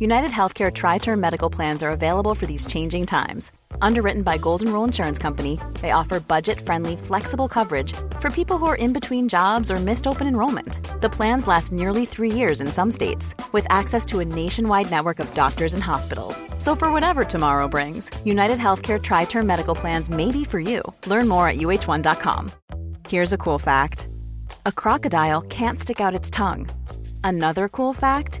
United Healthcare Tri Term Medical Plans are available for these changing times. Underwritten by Golden Rule Insurance Company, they offer budget friendly, flexible coverage for people who are in between jobs or missed open enrollment. The plans last nearly three years in some states, with access to a nationwide network of doctors and hospitals. So, for whatever tomorrow brings, United Healthcare Tri Term Medical Plans may be for you. Learn more at uh1.com. Here's a cool fact a crocodile can't stick out its tongue. Another cool fact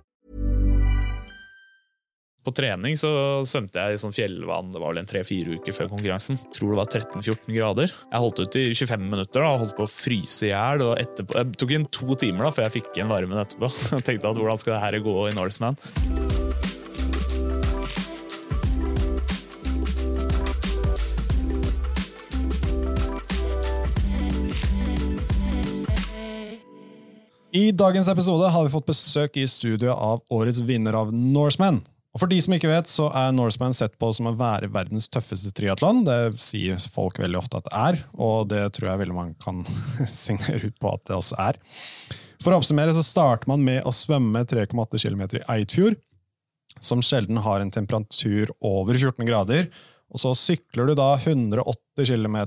På trening så svømte jeg i sånn fjellvann det var vel en tre-fire uker før konkurransen. Jeg tror det var 13-14 grader. Jeg holdt ut i 25 minutter da, holdt på å fryse i hjel. Jeg tok inn to timer da, før jeg fikk igjen varmen etterpå. Jeg tenkte at hvordan skal det her gå i Norseman? I dagens episode har vi fått besøk i studio av årets vinner av Norseman. Og For de som ikke vet, så er Norseman sett på som å være verdens tøffeste triatlon. Det sier folk veldig ofte at det er, og det tror jeg veldig mange kan signere ut på at det også er. For å oppsummere så starter man med å svømme 3,8 km i Eidfjord, som sjelden har en temperatur over 14 grader. Og så sykler du da 180 km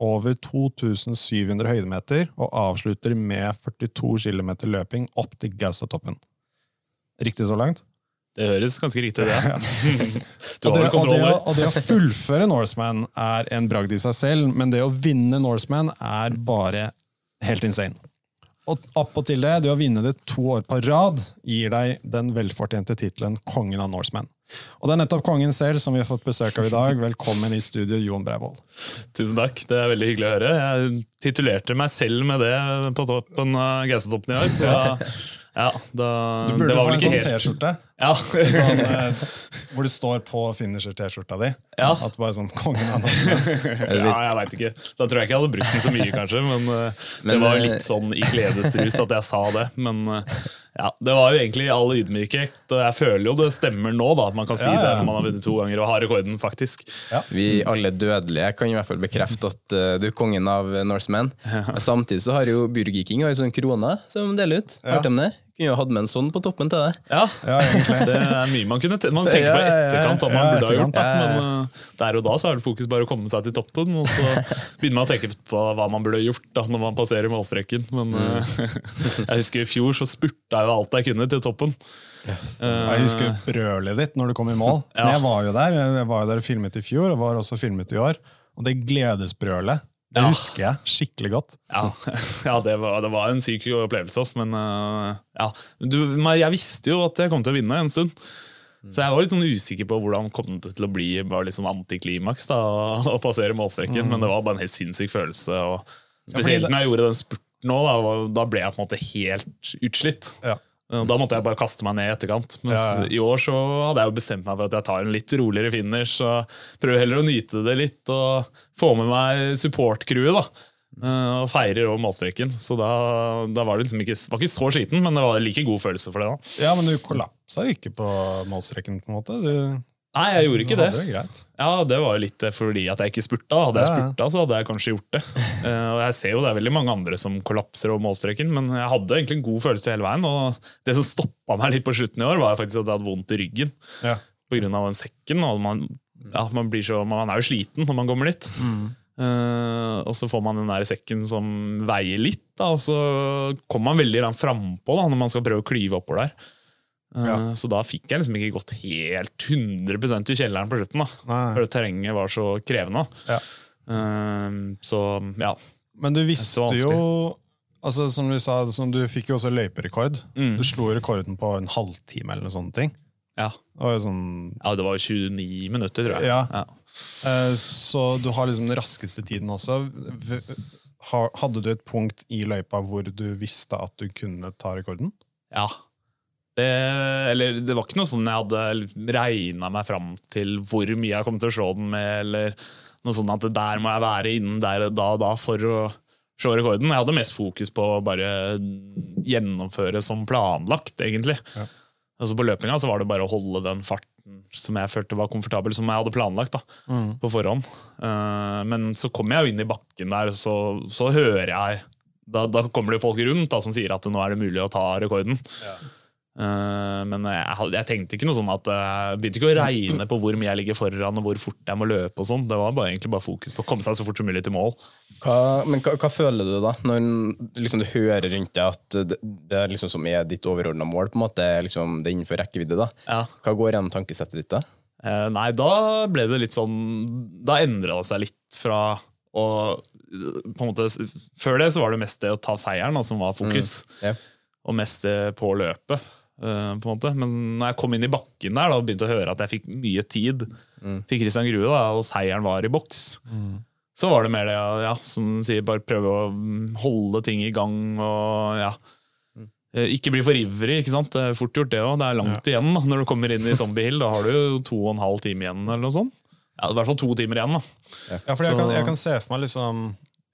over 2700 høydemeter og avslutter med 42 km løping opp til Gaustatoppen. Riktig så langt? Det høres ganske riktig ut, ja. og, det, og, det, og det å fullføre Norseman er en bragd i seg selv, men det å vinne Norseman er bare helt insane. Og appåtil det, det å vinne det to år på rad gir deg den velfortjente tittelen Kongen av Norseman. Og det er nettopp kongen selv som vi har fått besøk av i dag. Velkommen i studio, Jon Breivoll. Tusen takk, det er veldig hyggelig å høre. Jeg titulerte meg selv med det på toppen av Gaustatoppen i år. så ja, da, du burde få en sånn T-skjorte ja. sånn, eh, hvor det står på finisher-T-skjorta di. Ja. At bare sånn kongen av Ja, jeg veit ikke. Da tror jeg ikke jeg hadde brukt den så mye, kanskje. Men, uh, men det var jo litt eh, sånn i gledesrus at jeg sa det. Men uh, ja, det var jo egentlig all ydmykhet. Og jeg føler jo det stemmer nå, da. At man kan si det når man har vunnet to ganger og har rekorden, faktisk. Vi alle dødelige kan i hvert fall bekrefte at uh, du er kongen av Norseman. Samtidig så har jo Burger King har en sånn krone som deler ut. Hørte de det? Kunne jo hatt med en sånn på toppen til det. Ja, ja det er mye man kunne Man tenker på etterkant hva man burde ha gjort. Da. Men uh, der og da så er det fokus bare å komme seg til toppen. Og så begynner man å tenke på hva man burde gjort da, når man passerer målstreken. Men uh, jeg husker i fjor så spurta jeg jo alt jeg kunne til toppen. Yes. Uh, jeg husker brølet ditt når du kom i mål. Så. Jeg var jo der Jeg var jo der og filmet i fjor, og var også filmet i år. Og det gledesbrølet det ja. husker jeg skikkelig godt. Ja, ja det, var, det, var, en syk opplevelse. Men uh, ja. du, jeg visste jo at jeg kom til å vinne en stund. Så jeg var litt sånn usikker på hvordan kom det til å bli bare litt sånn antiklimaks da, å passere målstreken. Mm. Men det var bare en helt sinnssyk følelse. Og spesielt når jeg gjorde den spurten òg, da, da, ble jeg på en måte helt utslitt. Ja. Da måtte jeg bare kaste meg ned i etterkant. Mens ja, ja. i år så hadde jeg jo bestemt meg for at jeg tar en litt roligere finish. og Prøver heller å nyte det litt og få med meg support-crewet. Eh, og feirer over målstreken. Så da, da, var det liksom ikke, var ikke så skiten, men det var like god følelse for det. da. Ja, Men du kollapsa jo ikke på målstreken? på en måte. Du Nei, jeg gjorde ikke det. det ja, Det var jo litt fordi at jeg ikke spurta. Hadde jeg spurta, så hadde jeg kanskje gjort det. Uh, og Jeg ser jo det er veldig mange andre som kollapser over målstreken, men jeg hadde egentlig en god følelse hele veien. Og det som stoppa meg litt på slutten i år, var faktisk at jeg hadde vondt i ryggen ja. pga. den sekken. og man, ja, man, så, man, er jo sliten når man kommer dit. Mm. Uh, og så får man den der sekken som veier litt, da, og så kommer man veldig frampå når man skal prøve å klyve oppover der. Eh, Ja. Så da fikk jeg liksom ikke gått helt 100% i kjelleren på slutten. da. For terrenget var så krevende. Ja. Um, så ja. Men du visste jo altså Som du sa, som du fikk jo også løyperekord. Mm. Du slo rekorden på en halvtime eller noen sånne ting. Ja. Det var jo sånn, ja, det var 29 minutter, tror jeg. Ja. Uh, så du har liksom den raskeste tiden også. Hadde du et punkt i løypa hvor du visste at du kunne ta rekorden? Ja. Det, eller det var ikke noe sånn jeg hadde regna meg fram til hvor mye jeg kom til å slå den med, eller noe sånn at der må jeg være innen der da og da for å slå rekorden. Jeg hadde mest fokus på å bare gjennomføre som planlagt, egentlig. Ja. Altså På løpinga så var det bare å holde den farten som jeg følte var komfortabel, som jeg hadde planlagt da, på forhånd. Uh, men så kommer jeg jo inn i bakken der, og så, så hører jeg da, da kommer det folk rundt da, som sier at nå er det mulig å ta rekorden. Eh, men jeg, jeg tenkte ikke noe sånn at eh, jeg begynte ikke å regne på hvor mye jeg ligger foran og hvor fort jeg må løpe. og sånn. Det var bare, egentlig bare fokus på å komme seg så fort som mulig til mål. Hva, men hva, hva føler du da, når liksom, du hører rundt deg at det, det er liksom som er ditt overordna mål? på en måte, liksom, Det er innenfor rekkevidde. da. Ja. Hva går gjennom tankesettet ditt da? Eh, nei, da ble det litt sånn Da endra det seg litt fra å på en måte, Før det så var det mest det å ta seieren da, som var fokus, Ja. og mest det på løpet. Eh, på en måte. Men når jeg kom inn i bakken der da, og begynte å høre at jeg fikk mye tid til Christian Grue, da, og seieren var i boks, så var det mer det, ja, som sier, bare prøve å mm, holde ting i gang og ja. Eh, Ikke bli for ivrig, ikke sant? Det er fort gjort det òg. Det er langt igjen da, når du kommer inn i Zombie Hill. Da har du jo to og en halv time igjen, eller noe sånt. Ja, I hvert fall to timer igjen. da. Ja, for jeg, kan, jeg kan se for meg liksom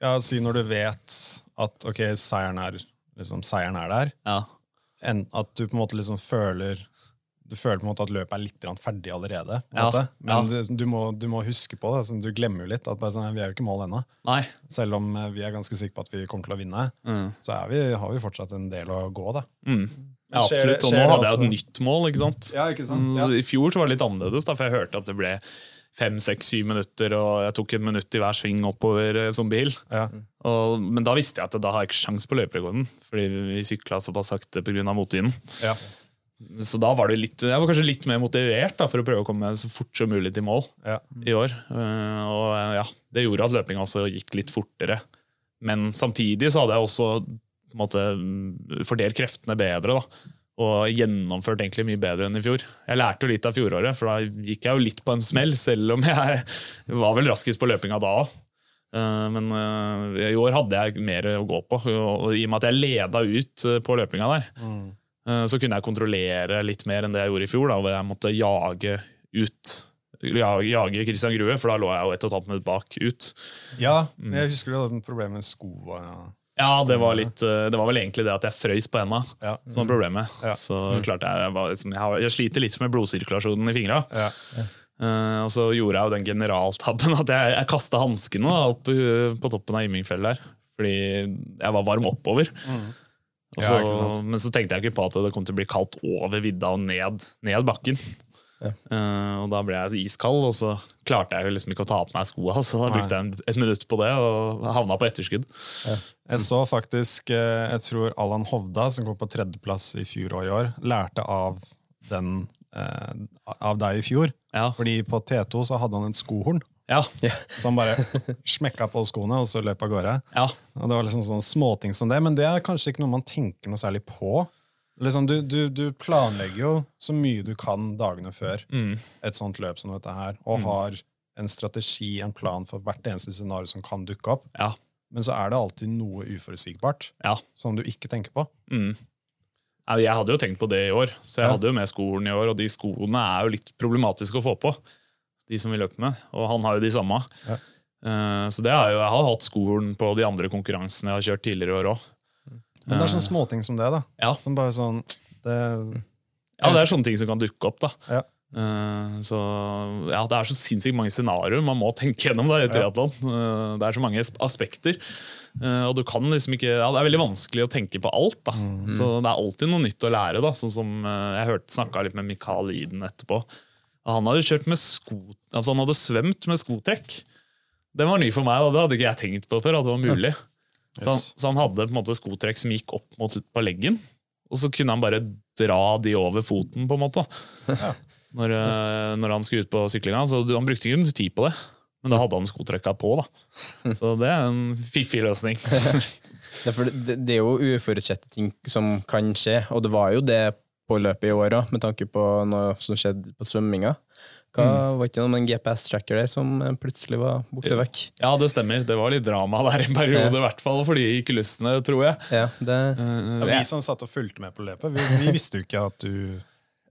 ja, Si når du vet at ok, seieren er, liksom, seieren er der, Ja. Enn at du på en måte liksom føler du føler på en måte at løpet er litt ferdig allerede. På Ja, måte. Men ja. du, du, må, du må huske på det. Altså, du glemmer jo litt at bare sånn, vi er jo ikke mål ennå. Selv om eh, vi er ganske sikre på at vi kommer til å vinne, Mm. så er vi, har vi fortsatt en del å gå. da. Mm. Ja, det- absolutt. Og nå hadde jeg et nytt mål, ikke sant. Ja, ikke Mm, I fjor så var det litt annerledes, da, for jeg hørte at det ble fem, seks, syv minutter, og jeg tok et minutt i hver sving oppover Zombiehill. Zombie Ja. Og, men da visste jeg at da har jeg ikke sjans på løperekorden, fordi vi sykla såpass sakte pga. motvinden. Ja. Så da var det litt, jeg var kanskje litt mer motivert da, for å prøve å komme så fort som mulig til mål Ja. i år. Eh, og eh, ja, Det gjorde at løpinga også gikk litt fortere. Men samtidig så hadde jeg også på en måte, fordelt kreftene bedre. da, Og gjennomført egentlig mye bedre enn i fjor. Jeg lærte jo litt av fjoråret, for da gikk jeg jo litt på en smell, selv om jeg var vel raskest på løpinga da òg. Men eh, i år hadde jeg mer å gå på, og i og med at jeg leda ut eh, på løpinga der, mm. så kunne jeg kontrollere litt mer enn det jeg gjorde i fjor, da, hvor jeg måtte jage ut jage, Christian Grue, for da lå jeg jo ett og et halvt minutt bak ut. ja, jeg husker du hadde et problem med skoa. Ja. Ja, det var, litt, eh, det var vel egentlig det at jeg frøys på henda Ja. som var problemet. Ja. Så klarte jeg, jeg, var, liksom, jeg, sliter litt med blodsirkulasjonen i fingra. Ja. Uh, og så gjorde jeg jo den generaltabben at jeg, jeg kasta hanskene opp uh, på toppen av Immingfjellet der. Fordi jeg var varm oppover. Mm. Så, men så tenkte jeg ikke på at det kom til å bli kaldt over vidda og ned, ned bakken. Ja. Eh, og da ble jeg iskald, og så klarte jeg jo liksom ikke å ta på meg skoa. Så da brukte jeg en, et minutt på det og havna på etterskudd. Jeg så faktisk, eh, jeg tror Allan Hovda, som kom på tredjeplass i fjor og i år, lærte av, den, uh, av deg i fjor. Ja. Fordi på T2 så hadde han et skohorn. Ja. Så han bare smekka på skoene, og så løp av gårde. ja. Og det var liksom sånn småting som det, men det er kanskje ikke noe man tenker noe særlig på. Liksom, du, du, du planlegger jo så mye du kan dagene før Mm. et sånt løp som dette her, og har en strategi, en plan for hvert eneste scenario som kan dukke opp. Ja. Men så er det alltid noe uforutsigbart ja. som du ikke tenker på. Mm. Jeg hadde jo tenkt på det i år, så jeg Ja. hadde jo med skolen i år. Og de skoene er jo litt problematiske å få på, de som vi løper med. Og han har jo de samme. Ja. Eh, Så det er jo, jeg har hatt skolen på de andre konkurransene jeg har kjørt tidligere i år òg. Men det er sånne småting som det. da. Ja. Som bare sånn det, Ja, det er sånne ting som kan dukke opp. da. Ja. Uh, Så ja, Det er så sinnssykt mange scenarioer man må tenke gjennom da, i triatlon. Eh, Det er så mange aspekter. Uh, Og du kan liksom ikke, ja, Det er veldig vanskelig å tenke på alt. da. Så det er alltid noe nytt å lære. da. Sånn som eh, Jeg hørte snakka litt med Mikael Iden etterpå. Han hadde kjørt med sko, altså han hadde svømt med skotrekk. Den var ny for meg, og det hadde ikke jeg tenkt på før. at det var mulig. Så, han, Yes. så han hadde på en måte skotrekk som gikk opp mot, på leggen, og så kunne han bare dra de over foten, på en måte. Når, eh, når han skulle ut på syklinga. Så han brukte ikke tid på det, men da hadde han skotrekka på. da. Så det er en fiffig løsning. Det, det er jo uforutsette ting som kan skje, og det var jo det på løpet i år òg, med tanke på noe som skjedde på svømminga. Hva, Mm. Var ikke noe med en GPS-tracker der som eh, plutselig var borte vekk? Ja, det stemmer. Det var litt drama der en periode, i hvert fall for de i kulissene, tror jeg. Ja, det, Eh, Ja, vi som satt og fulgte med på løpet, vi, vi visste jo ikke at du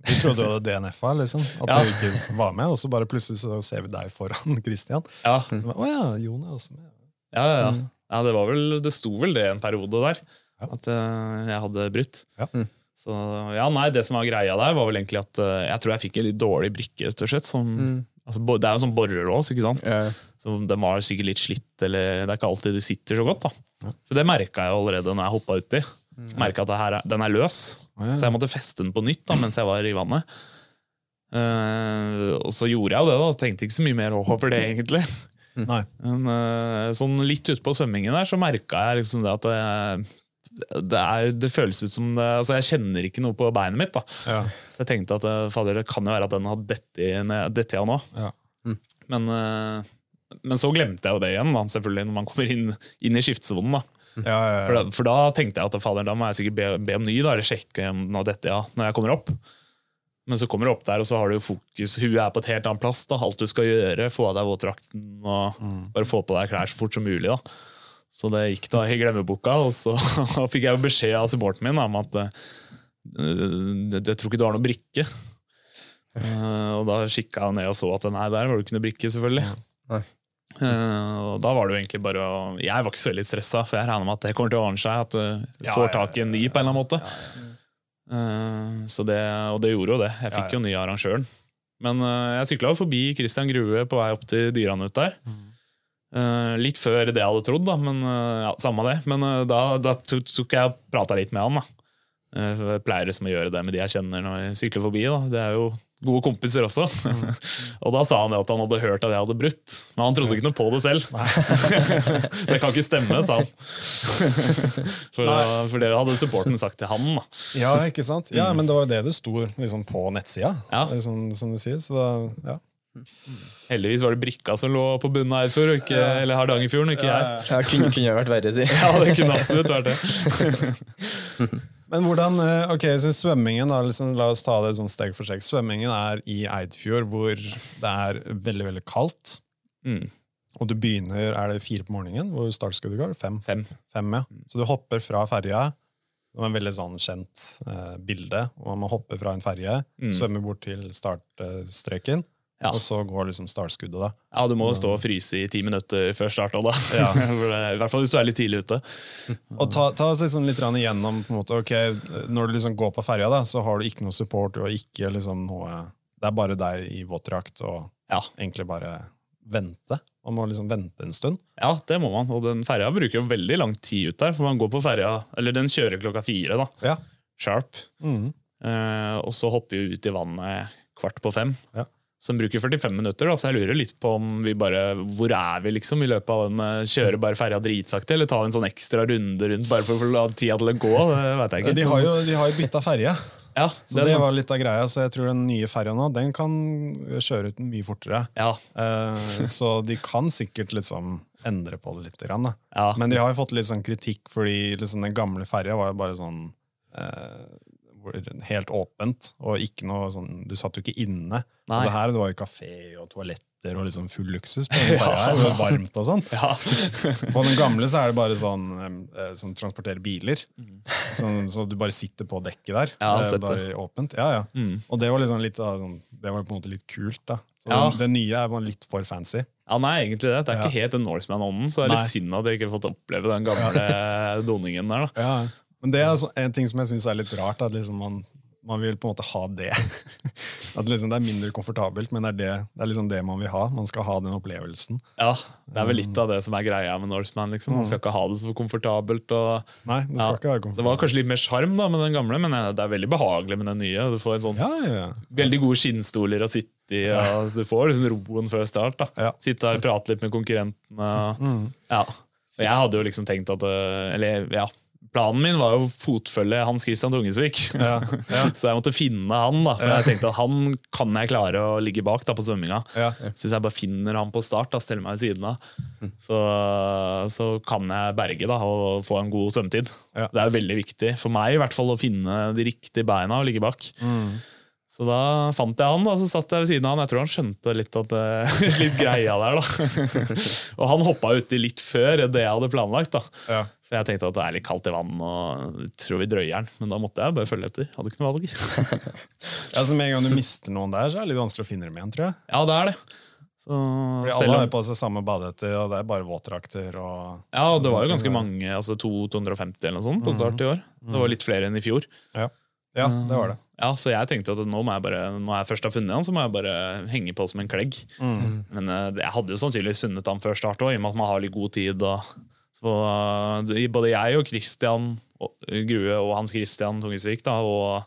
Vi trodde du hadde DNF-a, liksom. At Ja. du ikke var med, og så bare plutselig så ser vi deg foran Christian. Ja, Så Å ja, Jon er også med. ja, ja, ja. ja det, var vel, det sto vel det en periode der, Ja. at uh, jeg hadde brutt. Ja. Mm. Så ja, nei, det som var greia der, var vel egentlig at uh, jeg tror jeg fikk en litt dårlig brikke, og slett. Som, altså, det er jo sånn borrelås, ikke sant? Yeah. Så den var sikkert litt slitt, eller det er ikke alltid de sitter så godt. da. For det merka jeg allerede når jeg hoppa uti. Merka at det her er, den er løs, Oh, ja. så jeg måtte feste den på nytt da, mens jeg var i vannet. Uh, og så gjorde jeg jo det, da. Tenkte ikke så mye mer over det, egentlig. Nei. Men uh, sånn litt utpå svømmingen der, så merka jeg liksom det at det, det, er, det føles ut som det, altså Jeg kjenner ikke noe på beinet mitt. da Ja. Så jeg tenkte at eh, fader, det kan jo være at den har dette av nå. Ja. Men, eh, men så glemte jeg jo det igjen, da, selvfølgelig, når man kommer inn, inn i skiftesonen. da Ja, ja, for, da for da tenkte jeg at fader, da må jeg sikkert be, be om ny, da, eller sjekke om den har dette av når jeg kommer opp. Men så kommer du opp der, og så har du fokus. Huet er på et helt annet plass. da, Alt du skal gjøre. Få av deg våtdrakten og bare få på deg klær så fort som mulig. da. Så det gikk da i glemmeboka, og så fikk jeg jo beskjed av supporten min om at eh, jeg tror ikke du har noen brikke. Uh, og da kikka jeg ned og så at nei, der var det ikke noe brikke, selvfølgelig. Nei. Uh, og da var det jo egentlig bare å Jeg var ikke så veldig stressa, for jeg regner med at det kommer til å ordne seg. At du Ja, får tak i en ny på en eller annen måte. Uh, så det, og det gjorde jo det. Jeg fikk ja. jo ny arrangøren. Men jeg sykla forbi Christian Grue på vei opp til Dyranut der. Mm. Eh, litt før det jeg hadde trodd, da, men uh, ja, samme det. Men uh, da, da tok jeg og prata litt med han. da. Jeg pleier liksom å gjøre det med de jeg kjenner når jeg sykler forbi. da. Det er jo gode kompiser også. Mm. og da sa han at han hadde hørt at jeg hadde brutt, men han trodde ikke noe på det selv. det kan ikke stemme, sa han. for, for det hadde supporten sagt til han. da. ja, ikke sant? Ja, men det var jo det det sto liksom, på nettsida, Ja. liksom, som du sier. Så da, ja. Heldigvis var det brikka som lå på bunnen av Eidfjord, eller Hardangerfjorden, ikke jeg. ja, kunne, kunne vært verre, si. Ja, det kunne absolutt vært det. Men hvordan, eh, ok, så svømmingen da, liksom, La oss ta det sånn steg for steg. Svømmingen er i Eidfjord, hvor det er veldig veldig kaldt. Mm. Og du begynner er det fire på morgenen, hvor startskuddet går? Fem? Fem. Fem, ja. Så du hopper fra ferja. Det var en veldig sånn kjent eh, bilde. og Man hopper fra en ferje, Mm. svømmer bort til startstreken, Ja. og så går liksom startskuddet. da. Ja, du må jo stå og fryse i ti minutter før start. Da. Ja. I hvert fall hvis du er litt tidlig ute. Og ta, ta oss liksom litt igjennom på en måte, ok, Når du liksom går på ferja, da, så har du ikke noe support. og ikke liksom noe, Det er bare deg i våtdrakt og Ja. egentlig bare vente. Man må liksom vente en stund. ja, det må man. Og den ferja bruker jo veldig lang tid ut der, for man går på ferja Eller den kjører klokka fire, da. Ja. Sharp. Mm. Eh, og så hopper vi ut i vannet kvart på fem. Ja. Den bruker 45 minutter, da, så jeg lurer litt på om vi bare Hvor er vi, liksom, i løpet av den? eh, Kjører bare ferja dritsakte, eller tar vi en sånn ekstra runde rundt bare for å la tida til å gå? Det vet jeg ikke. De har jo, de har jo bytta ferje, ja, så det var litt av greia. Så jeg tror den nye ferja nå, den kan kjøre ut mye fortere. ja, Eh, så de kan sikkert liksom endre på det litt. Grann, ja. Men de har jo fått litt sånn kritikk, fordi liksom den gamle ferja var jo bare sånn eh, Helt åpent, og ikke noe sånn Du satt jo ikke inne. Altså her det var jo kafé og toaletter og liksom full luksus på den ferja her. og varmt og sånn. ja. På den gamle så er det bare sånn eh, som transporterer biler. Sånn, så du bare sitter på dekket der. Mm. Ja, jeg Det er bare åpent. Ja, ja. Mm. Og det var liksom litt sånn, Det var på en måte litt kult, da. Så Ja. Det den nye er litt for fancy. Ja, nei, egentlig det. Det er ikke helt den Norseman-ånden, så det er litt Nei. synd at jeg ikke har fått oppleve den gamle doningen der. da. Ja, Men det er så, en ting som jeg syns er litt rart. At liksom man, man vil på en måte ha det. At liksom det er mindre komfortabelt, men det er, det, det er liksom det man vil ha. Man skal ha den opplevelsen. Ja, Det er vel litt av det som er greia med Norseman. Liksom. Man skal ikke ha det så komfortabelt. Og, Nei, det skal ja, ikke være komfortabelt. det var kanskje litt mer sjarm med den gamle, men eh, det er veldig behagelig med den nye. Du får en sånn Ja, ja. Veldig gode skinnstoler å sitte i. Og, så du får liksom roen før start. da. Sitte her og prate litt med konkurrentene. Mm. Ja. Og jeg hadde jo liksom tenkt at eh, Eller ja, planen min var jo å fotfølge Hans Christian Tungesvik. Ja, ja. så jeg måtte finne han, da for jeg tenkte at han kan jeg klare å ligge bak da på svømminga. Ja. Så hvis jeg bare finner han på start, da, steller meg ved siden av, så, så kan jeg berge da, og få en god svømmetid. Ja. Det er veldig viktig for meg i hvert fall å finne de riktige beina og ligge bak. Mm. Så da fant jeg han, og så satt jeg ved siden av han. Jeg tror han skjønte litt, at, eh, litt greia der. da. og han hoppa uti litt før det jeg hadde planlagt. da. Ja. For jeg tenkte at det er litt kaldt i vann, og tror vi drøyer den. Men da måtte jeg bare følge etter. Hadde ikke noe valg. Ja, så Med en gang du mister noen der, så er det litt vanskelig å finne dem igjen, tror jeg. ja, det er det. Så, Fordi alle har på seg samme badehetter, og det er bare våtdrakter og Ja, og det var jo ganske mange, altså 250 eller noe sånt på start i år. Det var litt flere enn i fjor. Ja, ja det var det. Ja, Så jeg tenkte at nå må jeg bare, når jeg først har funnet han, så må jeg bare henge på som en klegg. Mm. Men eh, jeg hadde jo sannsynligvis funnet han før start òg, i og med at man har litt god tid. Og, så eh, Både jeg og Christian Grue og Hans Christian Tungesvik da, og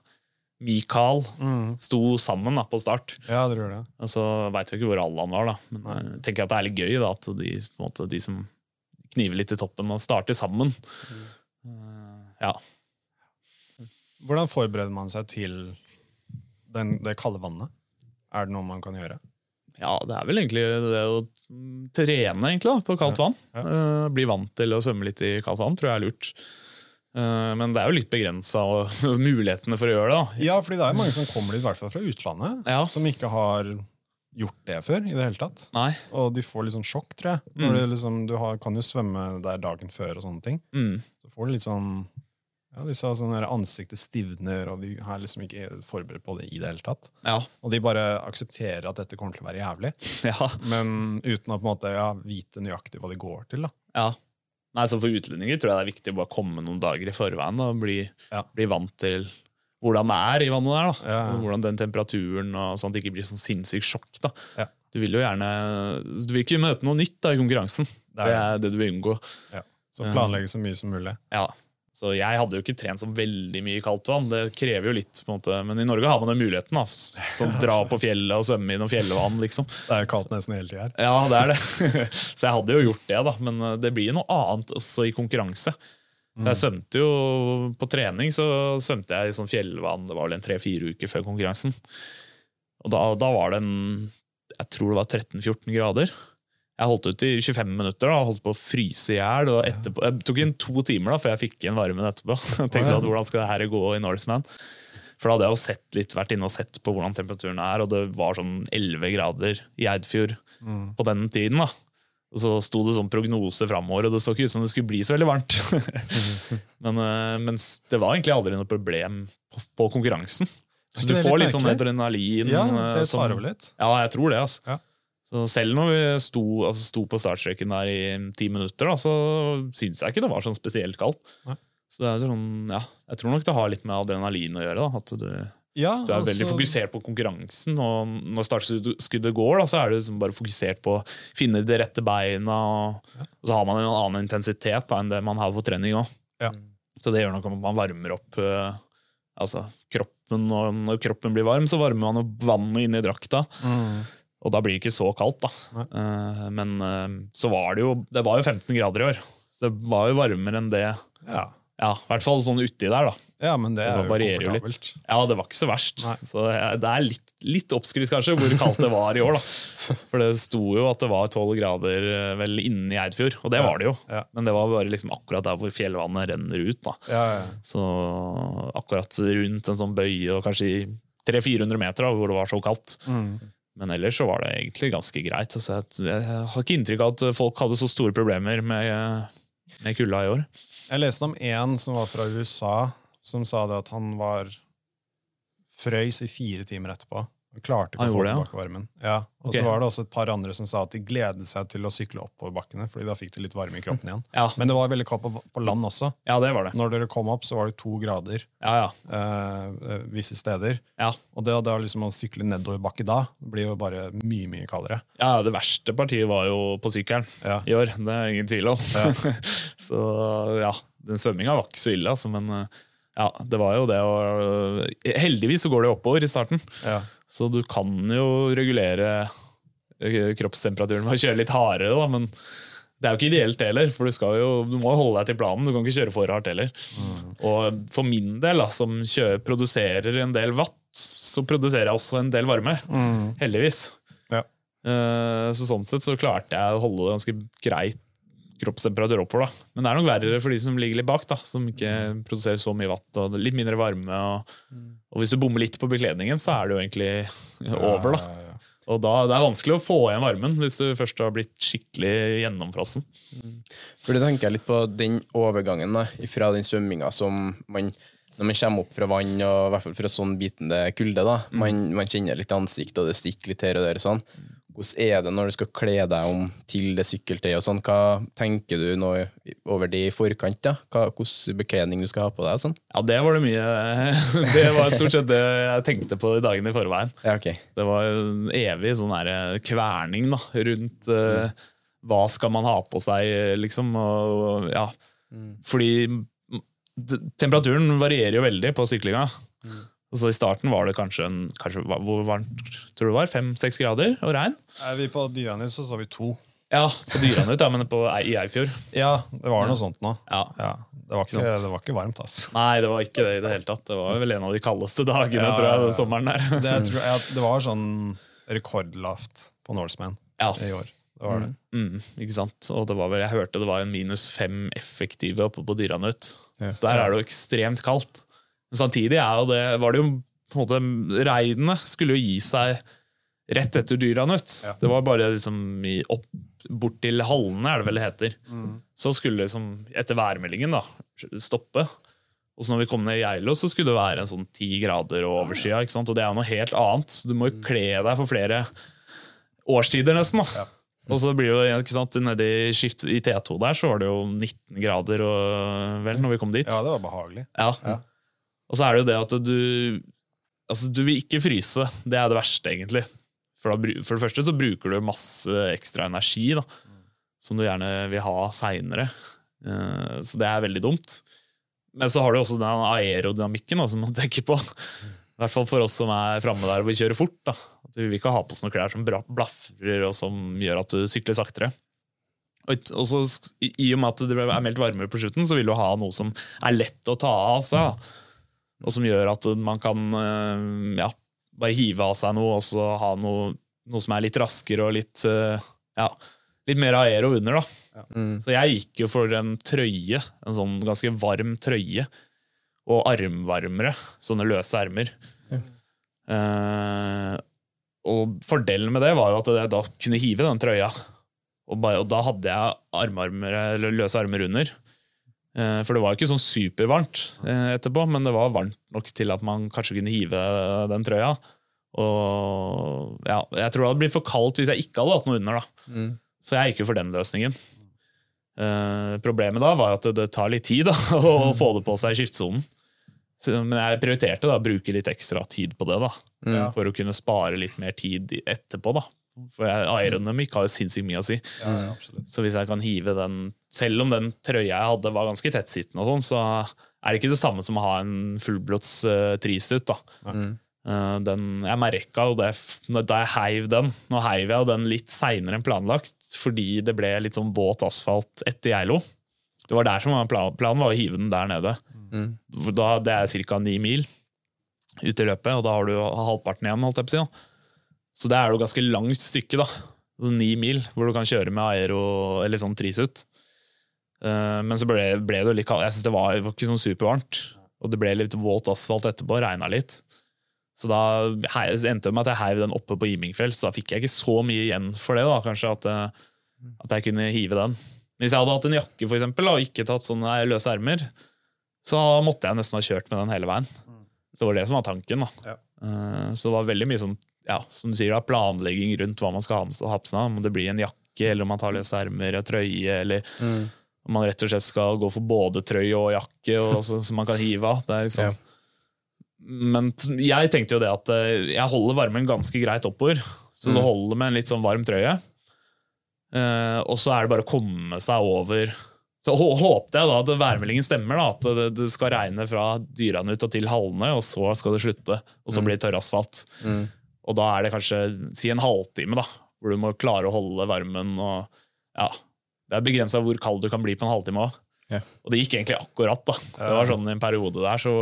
Mikael Mm. sto sammen da, på start. Ja, det gjør det. Og så veit jeg ikke hvor alle han var, da. Men eh, jeg tenker at det er litt gøy da, at de, måte, de som kniver litt i toppen, og starter sammen. Mm. Ja. Hvordan forbereder man seg til den, det kalde vannet? Er det noe man kan gjøre? ja, det er vel egentlig det å trene egentlig da, på kaldt vann. ja. Uh, bli vant til å svømme litt i kaldt vann, tror jeg er lurt. Eh, men det er jo litt begrensa mulighetene for å gjøre det. da. Ja, fordi det er mange som kommer dit, i hvert fall fra utlandet, Ja. som ikke har gjort det før. i det hele tatt. Nei. Og de får litt sånn sjokk, tror jeg. Mm. Du, liksom, du har, kan jo svømme der dagen før og sånne ting. Mm. Så får du litt sånn ja, de sa sånn at Ansiktet stivner, og de er liksom ikke forberedt på det i det hele tatt. Ja. Og de bare aksepterer at dette kommer til å være jævlig, ja. men uten å på en måte ja, vite nøyaktig hva det går til. da. ja. Nei, så For utlendinger tror jeg det er viktig å bare komme noen dager i forveien og bli, bli vant til hvordan det er i vannet der. da. Ja. Hvordan den temperaturen, og det ikke blir sånn sinnssykt sjokk. da. Ja. Du vil jo gjerne Du vil ikke møte noe nytt da i konkurransen. Det Det er er det du vil unngå. Ja. Så planlegge så mye som mulig. Ja. Så jeg hadde jo ikke trent så veldig mye i kaldt vann. Det krever jo litt, på en måte. Men i Norge har man den muligheten. da. Sånn Dra på fjellet og svømme i noe fjellvann, liksom. Det er jo kaldt nesten hele tida her. Ja, det er det. Så jeg hadde jo gjort det, da. Men eh, det blir jo noe annet også i konkurranse. Jeg svømte jo På trening så svømte jeg i sånn fjellvann det var vel en tre-fire uker før konkurransen. Og da, da var det en Jeg tror det var 13-14 grader. Jeg holdt ut i 25 minutter da, holdt på å fryse i hjel. Jeg tok inn to timer da, før jeg fikk igjen varmen etterpå. Jeg tenkte at hvordan skal det her gå i Norseman? For da hadde jeg jo sett litt, vært inne og sett på hvordan temperaturen er, og det var sånn 11 grader i Eidfjord på den tiden. da. Og så sto det sånn prognose framover, og det så ikke ut som det skulle bli så veldig varmt. men, eh, men det var egentlig aldri noe problem på, konkurransen. Så du får litt litt sånn adrenalin. Ja, eh, det sparer vel litt. Ja, jeg tror det. altså. Ja. Så selv når vi sto, altså sto på startstreken der i ti minutter, da, så syntes jeg ikke det var sånn spesielt kaldt. Nei. Så det er sånn, ja, Jeg tror nok det har litt med adrenalin å gjøre. da, At du, Ja, du er veldig altså- fokusert på konkurransen, og når startskuddet går, da, så er du liksom bare fokusert på å finne de rette beina, og, og så har man en annen intensitet da, enn det man har på trening òg. Ja. Så det gjør nok at man varmer opp eh, altså, kroppen, og når kroppen blir varm, så varmer man opp vannet inni drakta. Mm. Og da blir det ikke så kaldt, da. Eh, men uh, så var det jo Det var jo 15 grader i år, så det var jo varmere enn det. Ja. Ja, I hvert fall sånn uti der, da. ja, men det Det er varierer jo litt. Ja, det var ikke så verst. Nei. Så det er litt, litt oppskrytt, kanskje, hvor kaldt det var i år. da. For det sto jo at det var 12 grader eh, vel inne i Eidfjord, og det var det jo. Ja. Men det var bare liksom akkurat der hvor fjellvannet renner ut. da. Ja, ja. Så akkurat rundt en sånn bøye, og kanskje i 300-400 meter, da, hvor det var så kaldt. Mm. Men ellers så var det egentlig ganske greit. Altså, jeg, har ikke inntrykk av at folk hadde så store problemer med, med kulda i år. Jeg leste om en som var fra USA, som sa det at han var frøys i fire timer etterpå. Han klarte ikke å få tilbake varmen. Ja. Og okay. så var det også et par andre som sa at de gledet seg til å sykle oppover bakkene, fordi da fikk de litt varme i kroppen igjen. Ja. Men det var veldig kaldt på, på land også. Ja, det var det. Når dere kom opp, så var det to grader Ja, ja. eh, eh, visse steder. ja. Og det, det liksom å sykle nedover bakke da det blir jo bare mye, mye kaldere. Ja, Det verste partiet var jo på sykkelen Ja. i år. Det er ingen tvil om. så ja, den svømminga var ikke så ille, altså, men eh, ja, det var jo det å Heldigvis så går det oppover i starten, Ja. Så du kan jo regulere eh, kroppstemperaturen med å kjøre litt hardere, da, men det er jo ikke ideelt heller, for du, skal jo, du må jo holde deg til planen. Du kan ikke kjøre for hardt heller. Og for min del, da, som kjører, produserer en del watt, så produserer jeg også en del varme. Heldigvis. Ja. Eh, Så sånn sett så klarte jeg å holde det ganske greit kroppstemperatur oppover. da. Men det er nok verre for de som ligger litt bak, da, som ikke produserer så mye vatt og litt mindre varme. Og, og hvis du bommer litt på bekledningen, så er det jo egentlig over. da. Og da det er vanskelig å få igjen varmen hvis du først har blitt skikkelig gjennomfrossen. For det tenker jeg litt på den overgangen da, fra den svømminga som man når man kommer opp fra vann, og i hvert fall fra sånn bitende kulde, da, man, man kjenner litt i ansiktet, og det stikker litt her og der. og sånn. Hvordan er det når du skal kle deg om til det sykkeltøyet? og sånn? Hva tenker du nå over det i forkant? da? Hva, hvordan bekledning du skal ha på deg? og sånn? Ja, det var det mye Det var stort sett det jeg tenkte på i dagene i forveien. Ja, okay. Det var en evig sånn der kverning da, rundt eh, hva skal man ha på seg, liksom. Og, ja. Fordi temperaturen varierer jo veldig på syklinga. Altså I starten var det kanskje, en, kanskje hvor varmt tror du det var? Fem-seks grader og regn? Er vi på Dyranes så så vi to. Ja, på Dyranut, ja, men på, i Eifjord. Ja, det var noe sånt nå. Ja. Ja, det, var ikke, det var ikke varmt, altså. Nei, det var ikke det i det hele tatt. Det var vel en av de kaldeste dagene Ja, tror jeg, den sommeren der. Det, tror, ja, det var sånn rekordlavt på Norseman Ja. i år. Det var det. Mm, ikke sant? Og det var vel, jeg hørte det var en minus fem effektive oppe på Dyranut. Så der er det jo ekstremt kaldt. Men samtidig det, var det jo på en måte Regnet skulle jo gi seg rett etter Dyranut. Ja. Det var bare liksom i, opp, bort til hallene, er det vel det heter. Så skulle liksom, etter værmeldingen da, stoppe. Og så når vi kom ned i Geilo, så skulle det være en sånn ti grader og overskya. ikke sant? Og det er noe helt annet. Så du må jo kle deg for flere årstider, nesten. da. Og så blir det jo, ikke sant, nede i, skift, I T2 der så var det jo 19 grader og, vel når vi kom dit. Ja, det var behagelig. Ja. Ja. Og så er det jo det at du Altså, du vil ikke fryse. Det er det verste, egentlig. For, da, for det første så bruker du masse ekstra energi da, som du gjerne vil ha seinere. så det er veldig dumt. Men så har du også den aerodynamikken da, som man tenker på. I hvert fall for oss som er framme der og vil kjøre fort. Da. At vi vil ikke ha på oss noen klær som blafrer og som gjør at du sykler saktere. Og så I og med at det er meldt varmere på slutten, så vil du ha noe som er lett å ta av seg. Og som gjør at man kan eh, ja, bare hive av seg noe, og så ha noe, noe som er litt raskere og litt, eh, ja, litt mer aero under. da. Mm. Så jeg gikk jo for en trøye, en sånn ganske varm trøye, og armvarmere, sånne løse ermer. Eh, og fordelen med det var jo at jeg da kunne hive den trøya. Og, bare, og da hadde jeg armarmer, eller løse armer under. Eh, For det var jo ikke sånn supervarmt eh, etterpå, men det var varmt nok til at man kanskje kunne hive den trøya. Og ja, jeg tror det hadde blitt for kaldt hvis jeg ikke hadde hatt noe under. da. Mm. Så jeg gikk jo for den løsningen. Eh, problemet da var at det, det tar litt tid da, å få det på seg i skiftesonen. Men jeg prioriterte da å bruke litt ekstra tid på det, da, Ja. for å kunne spare litt mer tid etterpå. da. For jeg- aerodynamikk har jo sinnssykt mye å si. Ja, ja. Så hvis jeg kan hive den Selv om den trøya jeg hadde var ganske tettsittende, og sånn, så er det ikke det samme som å ha en fullblods uh, trisuit. da. Mm. Uh, den, jeg merka jo det da jeg heiv den. Nå heiv jeg den litt seinere enn planlagt, fordi det ble litt sånn våt asfalt etter Geilo. Det var der som var plan, Planen var å hive den der nede. Mm. Da, det er ca. ni mil ut i løpet, og da har du halvparten igjen. holdt jeg på å si. Så det er jo ganske langt stykke, da. Sånn Ni mil, hvor du kan kjøre med aero eller sånn trisuit. Eh, Men så ble, ble det jo litt kaldt. Jeg synes det var, det var ikke sånn supervarmt. Og det ble litt våt asfalt etterpå, regna litt. Så da hei- endte det med at jeg heiv den oppe på Imingfjell, så da fikk jeg ikke så mye igjen for det. da, kanskje At, eh, at jeg kunne hive den. Hvis jeg hadde hatt en jakke for eksempel, og ikke tatt sånne løse ermer, så måtte jeg nesten ha kjørt med den hele veien. Så det var det som var tanken. da. Ja. Eh, Så det var veldig mye sånn ja, som du sier da, planlegging rundt hva man skal ha på seg. Om det blir en jakke, eller om man tar løse ermer og trøye, eller om man rett og slett skal gå for både trøye og jakke, og så, som man kan hive av. Liksom, Men jeg tenkte jo det at eh, jeg holder varmen ganske greit oppover, så det holder med en litt sånn varm trøye. Uh, og så er det bare å komme seg over Så håpet jeg da at værmeldingen stemmer, da, at det, det skal regne fra dyrene ut og til hallene, og så skal det slutte, og så blir det tørr asfalt. Og da er det kanskje si en halvtime da, hvor du må klare å holde varmen. og ja, Det er begrensa hvor kald du kan bli på en halvtime Også. Ja. Og det gikk egentlig akkurat. da. Det var sånn I en periode der så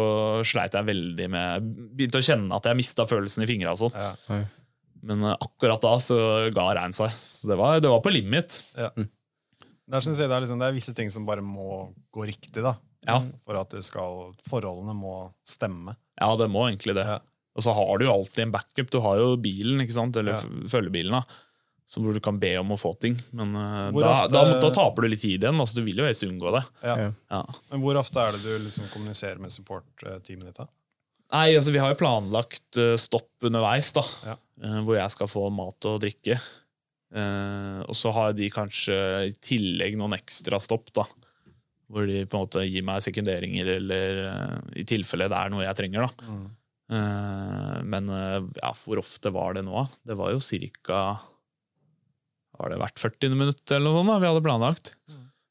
sleit jeg veldig med Begynte å kjenne at jeg mista følelsen i fingra. og sånn. Ja. Men eh, akkurat da så ga regn seg. Så det var, det var på limit. Der synes jeg det, er liksom, det er visse ting som bare må gå riktig, da. Ja. For at det skal, forholdene må stemme. Ja, det må egentlig det. Ja. Og så har du jo alltid en backup. Du har jo bilen, ikke sant? eller Ja. følgebilen, da. Så hvor du kan be om å få ting. Men eh, da, ofte- da, da taper du litt tid igjen. Altså, du vil jo helst unngå det. Ja. Ja. Men hvor ofte er det du liksom kommuniserer med support-teamet ditt? da? Nei, altså Vi har jo planlagt eh, stopp underveis, da. Ja. eh, hvor jeg skal få mat og drikke. Eh, og så har de kanskje i tillegg noen ekstra stopp, da. Hvor de på en måte gir meg sekunderinger, eller i tilfelle det er noe jeg trenger. da. Mm. Eh, men eh, ja, hvor ofte var det nå? Det var jo cirka Har det vært 40 minutter eller noe da, vi hadde planlagt?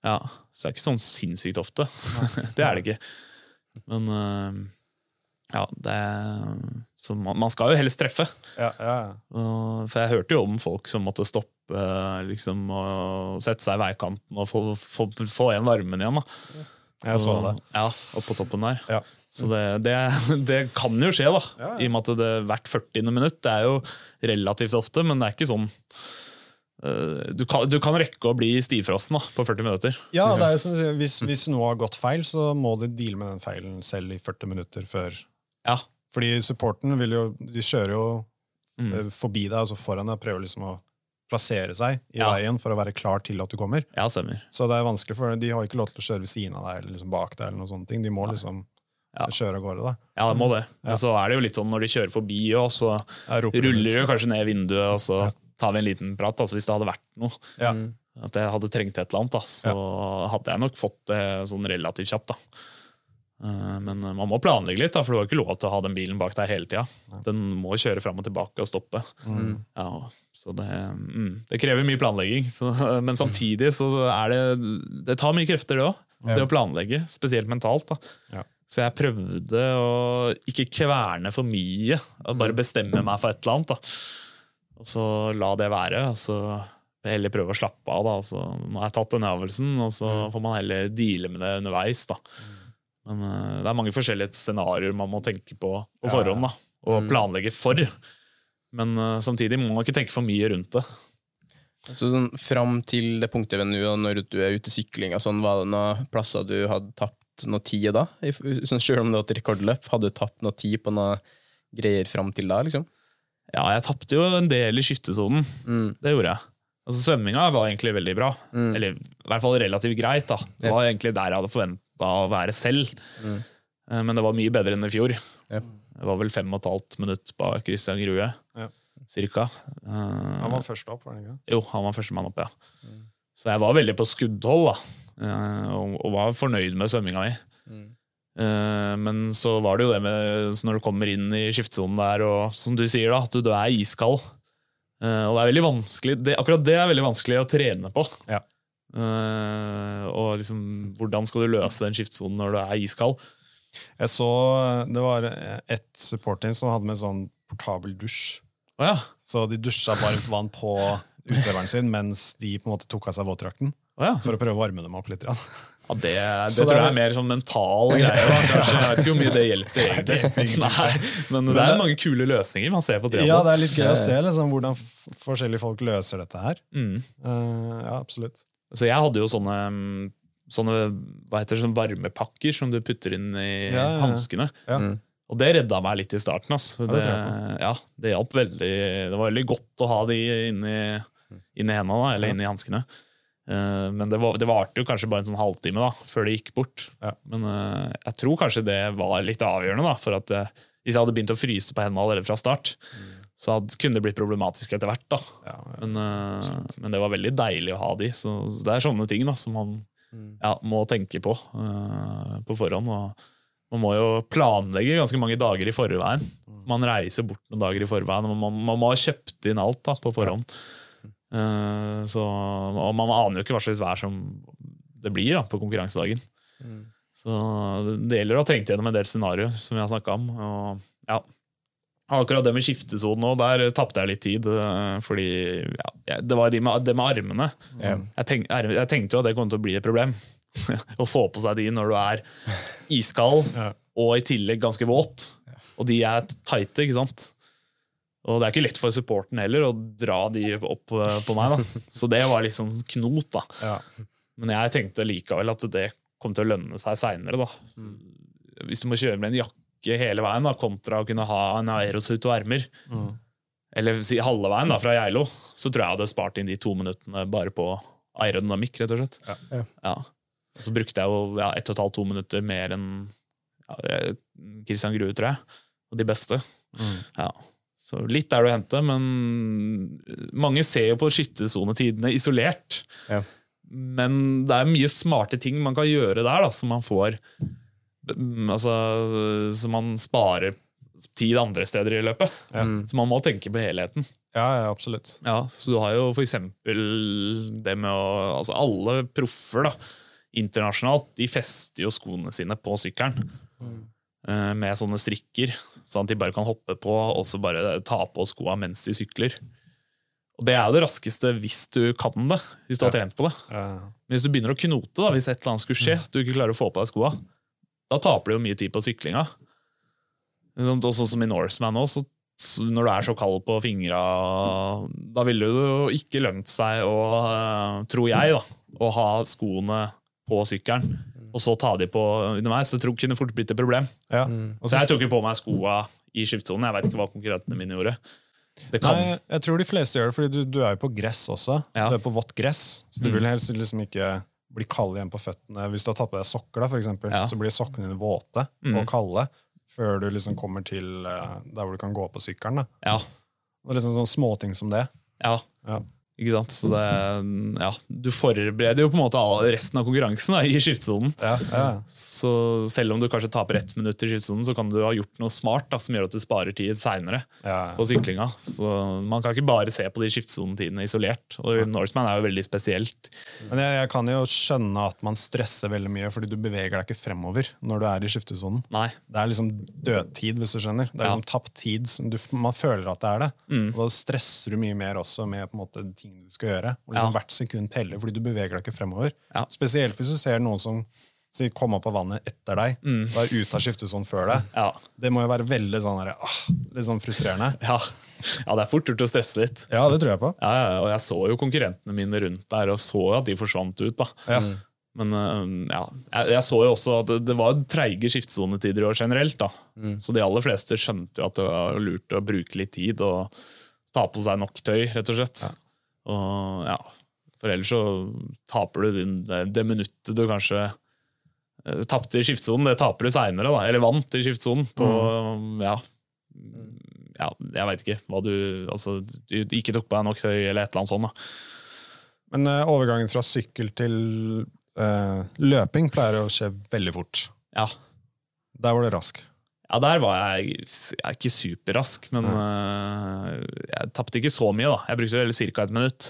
Ja, Så det er ikke sånn sinnssykt ofte. det er det ikke. Men eh, ja, det Så man, man skal jo helst treffe. Ja, ja, ja. For jeg hørte jo om folk som måtte stoppe liksom, og sette seg i veikanten og få, få, få igjen varmen igjen. da. Jeg så det. Ja, oppå toppen der. Ja. Så det, det, det kan jo skje, da. Ja, ja. I og med at det hvert 40. minutt det er jo relativt ofte, men det er ikke sånn eh, du kan, du kan rekke å bli stivfrossen da, på 40 minutter. Ja, som hvis, hvis noe har gått feil, så må du deale med den feilen selv i 40 minutter før. Ja, Fordi supporten vil jo De kjører jo Mm. eh, forbi deg, altså foran deg, prøver liksom å plassere seg i Ja. veien for å være klar til at du kommer. ja stemmer. Så det er vanskelig for De har ikke lov til å kjøre ved siden av deg eller liksom bak deg. eller noen sånne ting. De må liksom Ja. kjøre av gårde. da. Ja, det må det. Men så er det jo litt sånn når de kjører forbi, og så ruller de kanskje ned vinduet, og så tar vi en liten prat. Altså, hvis det hadde vært noe, Ja. at jeg hadde trengt et eller annet, da, så hadde jeg nok fått det sånn relativt kjapt. da. Eh, Men man må planlegge litt, da, for du har ikke lov til å ha den bilen bak deg hele tida. Den må kjøre fram og tilbake og stoppe. Ja, så det, mm, det krever mye planlegging. Så, men samtidig så er det Det tar mye krefter, det òg. Det å planlegge, spesielt mentalt. da. Ja. Så jeg prøvde å ikke kverne for mye, bare bestemme meg for et eller annet. da. Og så la det være. og så heller prøve å slappe av. da. Altså, nå har jeg tatt den øvelsen, og så får man heller deale med det underveis. da. Men uh, det er mange forskjellige scenarioer man må tenke på på forhånd da, og planlegge for. Men uh, samtidig må man ikke tenke for mye rundt det. Så sånn, Fram til det punktet ved nå, når du er ute i sykling, sånn, var det noen plasser du hadde tapt noe tid da? Sånn, selv om det var et rekordløp, hadde du tapt noe tid på noe greier fram til da? liksom? Ja, jeg tapte jo en del i skiftesonen. Mm. Det gjorde jeg. Altså, Svømminga var egentlig veldig bra. Mm. Eller i hvert fall relativt greit. da. Det var egentlig der jeg hadde forventa å være selv. Mm. Eh, Men det var mye bedre enn i fjor. Ja. Det var vel fem og et halvt minutt bak Christian Grue. Ja. Cirka. Eh, Han var først opp, var han ikke? Jo, han var førstemann opp, ja. Så jeg var veldig på skuddhold, da. Og, og var fornøyd med svømminga mi. Eh, Men så var det jo det med når du kommer inn i skiftsonen der, og som du sier, da, at du, du er iskald. Eh, og det er veldig vanskelig det, Akkurat det er veldig vanskelig å trene på. Ja. Eh, og liksom, hvordan skal du løse den skiftsonen når du er iskald? Jeg så det var ett supporting som hadde med sånn portabel dusj. Oh, ja. Så de dusja varmt vann på utøveren sin mens de på en måte tok av seg våtdrakten. Ja. For å prøve å varme dem opp litt. ja det, det det tror jeg er- er mer sånn mental greie. Da, kanskje. Jeg vet ikke hvor mye det hjelper, egentlig. Nei, men det er mange kule løsninger man ser på Ja, det er litt gøy å se liksom, hvordan forskjellige folk løser dette her. Mm. Uh, ja, absolutt. Så jeg hadde jo sånne, mm, sånne, hva heter det, sånne varmepakker som du putter inn i Ja, ja, ja. hanskene. Ja. Mm. Og det redda meg litt i starten. Altså. det Det, ja, det hjalp veldig. Det var veldig godt å ha de inni, inni hendene, eller inni hanskene. Eh, men det, var, det varte jo kanskje bare en sånn halvtime da, før det gikk bort. Ja. Men eh, jeg tror kanskje det var litt avgjørende. da, for at eh, Hvis jeg hadde begynt å fryse på hendene allerede fra start, Så hadde, kunne det blitt problematisk etter hvert. da. Ja, Men, eh, men det var veldig deilig å ha de. Så, så det er sånne ting da, som man ja, må tenke på uh, på forhånd. og Man må jo planlegge ganske mange dager i forveien. Man reiser bort noen dager i forveien. og Man, man må ha kjøpt inn alt da, på forhånd. Eh, så, og man aner jo ikke hva slags vær som det blir da, på konkurransedagen. Så det gjelder å ha tenkt gjennom en del scenarioer, som vi har snakka om. Og, ja. Akkurat det med skiftesonen òg, der tapte jeg litt tid. eh, Fordi ja, det var det med, det med armene. Ja. Jeg, tenk, jeg tenkte jo at det kom til å bli et problem. å få på seg de når du er iskald Ja. og i tillegg ganske våt. Og de er tighte, ikke sant. Og det er ikke lett for supporten heller å dra de opp eh, på meg. da. Så det var sånn knot. da. Ja. Men jeg tenkte likevel at det kom til å lønne seg seinere. Hvis du må kjøre med en jakke hele veien da, kontra å kunne ha en aerosuit og ermer, eller si halve veien da, fra Geilo, så tror jeg jeg hadde spart inn de to minuttene bare på aerodynamikk, rett og slett. Ja. Ja. Og så brukte jeg jo ja, ett og et halvt, to minutter mer enn ja, eh, Christian Grue, tror jeg. Og de beste. Ja. Så litt er det å hente, men mange ser jo på skyttesonetidene isolert. Ja. Men det er mye smarte ting man kan gjøre der, da, som man får mm, Altså, som man sparer tid andre steder i løpet. Så man må tenke på helheten. Ja, ja, absolutt. Ja, så du har jo for eksempel det med å Altså alle proffer da, internasjonalt, de fester jo skoene sine på sykkelen. eh, Med sånne strikker, sånn at de bare kan hoppe på og så bare ta på skoa mens de sykler. Og det er jo det raskeste hvis du kan det, hvis du har trent på det. Men hvis du begynner å knote, da, hvis et eller annet skulle skje, du ikke klarer å få på deg skoa, da taper du jo mye tid på syklinga. Sånn, Og sånn som i Norseman så når du er så kald på fingra, da ville det jo ikke lønt seg å, eh, tror jeg, da, å ha skoene på sykkelen, og så ta de på underveis. Det tror jeg kunne fort blitt et problem. Ja. Så så- jeg tok jo på meg skoa i skiftsonen. Jeg veit ikke hva konkurrentene mine gjorde. Det kan, Nei, jeg tror de fleste gjør det, fordi du, du er jo på gress også. Ja. Du er på vått gress, så du vil helst liksom ikke bli kald igjen på føttene. Hvis du har tatt på deg sokker, da, for eksempel, Ja. så blir sokkene dine våte Mm. og kalde før du liksom kommer til eh, der hvor du kan gå på sykkelen. Da. ja, Det er liksom sånne småting som det. ja. Ja. Ikke sant? Så det, ja, du forbereder jo på en måte resten av konkurransen da, i skiftesonen. Ja, ja. Så selv om du kanskje taper ett minutt i skiftesonen, så kan du ha gjort noe smart da, som gjør at du sparer tid seinere ja. på syklinga. Så man kan ikke bare se på de skiftesonetidene isolert. Og Norseman er jo veldig spesielt. Men jeg, jeg kan jo skjønne at man stresser veldig mye, fordi du beveger deg ikke fremover når du er i skiftesonen. Nei. Det er liksom dødtid, hvis du skjønner. Det er liksom tapt tid. Du, man føler at det er det. Mm. Og da stresser du mye mer også med på en måte ting du skal gjøre. Og liksom Ja. Hvert sekund teller, fordi du beveger deg ikke fremover. Ja. Spesielt hvis du ser noen som sier, kommer opp av vannet etter deg Mm. og er ute av skiftesonen før deg. Ja. Det må jo være veldig sånn, der, ah, litt sånn frustrerende. Ja. ja, det er fort gjort å stresse litt. Ja, det tror jeg på. Ja, ja, og jeg så jo konkurrentene mine rundt der, og så at de forsvant ut. da. Ja. Men øh, ja, jeg, jeg så jo også at det, det var treige skiftesonetider i år generelt. da. Så de aller fleste skjønte jo at det var lurt å bruke litt tid og ta på seg nok tøy, rett og slett. Og ja, For ellers så taper du det, det minuttet du kanskje uh, tapte i skiftsonen, det taper du seinere, eller vant i skiftsonen. På, ja, ja, jeg veit ikke hva du Altså, du ikke tok på deg nok tøy, eller et eller annet sånt. da. Men eh, overgangen fra sykkel til eh, løping pleier å skje veldig fort. Ja, Der var det rask. Ja, der var jeg, jeg er ikke superrask, men uh, jeg tapte ikke så mye. da. Jeg brukte vel ca. et minutt.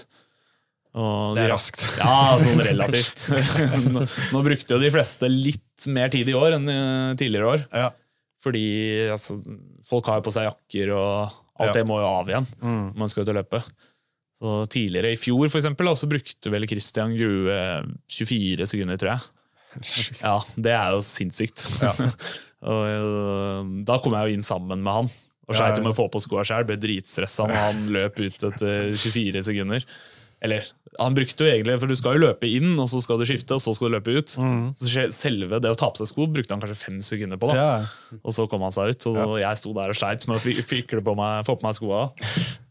Og Det er raskt. Ja, sånn relativt. nå, nå brukte jo de fleste litt mer tid i år enn tidligere år. Ja. Fordi altså, folk har jo på seg jakker, og alt Ja. det må jo av igjen Mm. man skal ut og løpe. Så Tidligere i fjor for eksempel, så brukte vel Christian Grue 24 sekunder, tror jeg. Ja, Det er jo sinnssykt. og øh, Da kom jeg jo inn sammen med han og sleit med å få på skoa sjøl. Ble dritstressa når han løp ut etter 24 sekunder. Eller han brukte jo egentlig, for du skal jo løpe inn, og så skal du skifte, og så skal du løpe ut. Så selve det å ta på seg sko brukte han kanskje fem sekunder på. da Yeah. Og så kom han seg ut, og jeg sto der og sleit med å fikle på meg, få på meg skoa.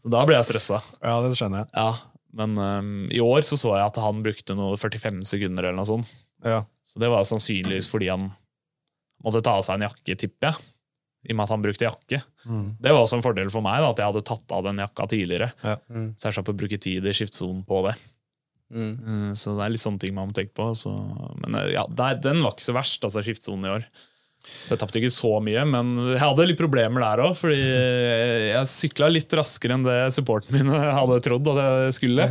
Så da ble jeg stressa. ja, det skjønner jeg. Ja, men um, i år så så jeg at han brukte noe 45 sekunder eller noe sånt. Ja. Så det var sannsynligvis fordi han måtte ta av seg en jakke, tipper jeg. i og med at han brukte jakke. Det var også en fordel for meg, da, at jeg hadde tatt av den jakka tidligere. Ja. Så jeg slapp å bruke tid i skiftsonen på det. Mm. Eh, Så det er litt sånne ting man må tenke på. Så, men eh, ja, der, den var ikke så verst, altså skiftsonen i år. Så jeg tapte ikke så mye, men jeg hadde litt problemer der òg. Fordi jeg sykla litt raskere enn det supporten min hadde trodd at jeg skulle.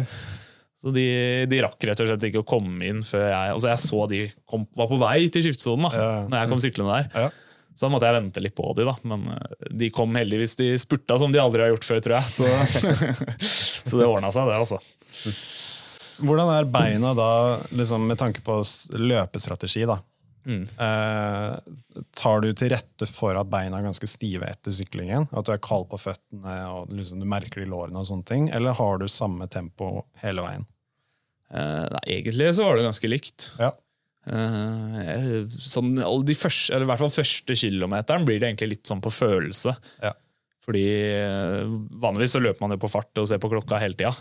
Så de, de rakk rett og slett ikke å komme inn før jeg Altså jeg så de kom, var på vei til skiftesonen da Ja. Når jeg kom syklende der. Ja. Så da måtte jeg vente litt på de, da. Men eh, de kom heldigvis. De spurta som de aldri har gjort før, tror jeg. Så, så det ordna seg, det, altså. Hvordan er beina da, liksom, med tanke på løpestrategi? da? Mm. Eh, tar du til rette for at beina er ganske stive etter syklingen? At du er kald på føttene og liksom, du merker det i lårene? og sånne ting? Eller har du samme tempo hele veien? Eh, nei, egentlig så var det ganske likt. Ja. Eh, sånn, de første, eller i hvert fall første kilometeren blir det egentlig litt sånn på følelse. Ja. Fordi eh, vanligvis så løper man jo på fart og ser på klokka hele tida.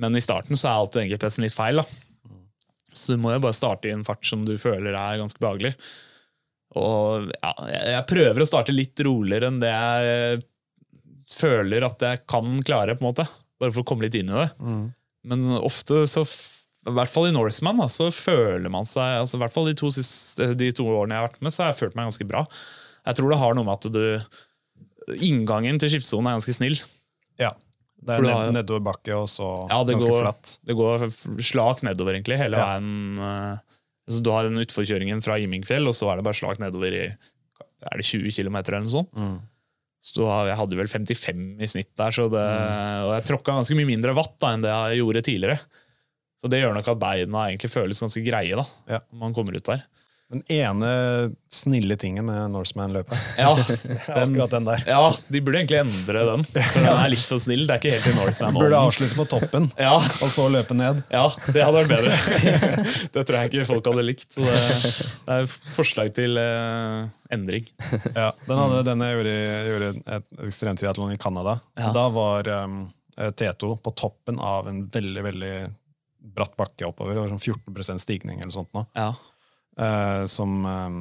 Men i starten så er alltid GPS-en litt feil. da. Så du må jo bare starte i en fart som du føler er ganske behagelig. Og ja, jeg, prøver å starte litt roligere enn det jeg føler at jeg kan klare, på en måte. Bare for å komme litt inn i det. Men ofte, så, i hvert fall i Norseman, da, så føler man seg altså I hvert fall de to, siste, de to årene jeg har vært med, så har jeg følt meg ganske bra. Jeg tror det har noe med at du Inngangen til skiftesonen er ganske snill. Ja. Det er ned, nedoverbakke og så Ja, ganske går, flatt. det går slak nedover, egentlig, hele Ja. veien. Altså, du har den utforkjøringen fra Imingfjell, og så er det bare slak nedover i er det 20 km eller noe sånt. Mm. Så jeg hadde vel 55 i snitt der, så det, Mm. og jeg tråkka ganske mye mindre watt da, enn det jeg gjorde tidligere. Så det gjør nok at beina egentlig føles ganske greie da, Ja. når man kommer ut der. Den ene snille tingen med Norseman-løpet. Ja, Den, den ja, de burde egentlig endre den. For den er litt for snill. Det er ikke helt i Norseman. Burde avslutte på toppen, Ja, og så løpe ned. ja, det hadde vært bedre. det tror jeg ikke folk hadde likt. Så det, det er forslag til eh, endring. Ja, den, hadde, denne gjorde, gjorde et ekstremtriatlon i Canada. Ja. Da var um, T2 på toppen av en veldig veldig bratt bakke oppover. Det var sånn 14% stigning eller sånt nå. Ja. Uh, som um,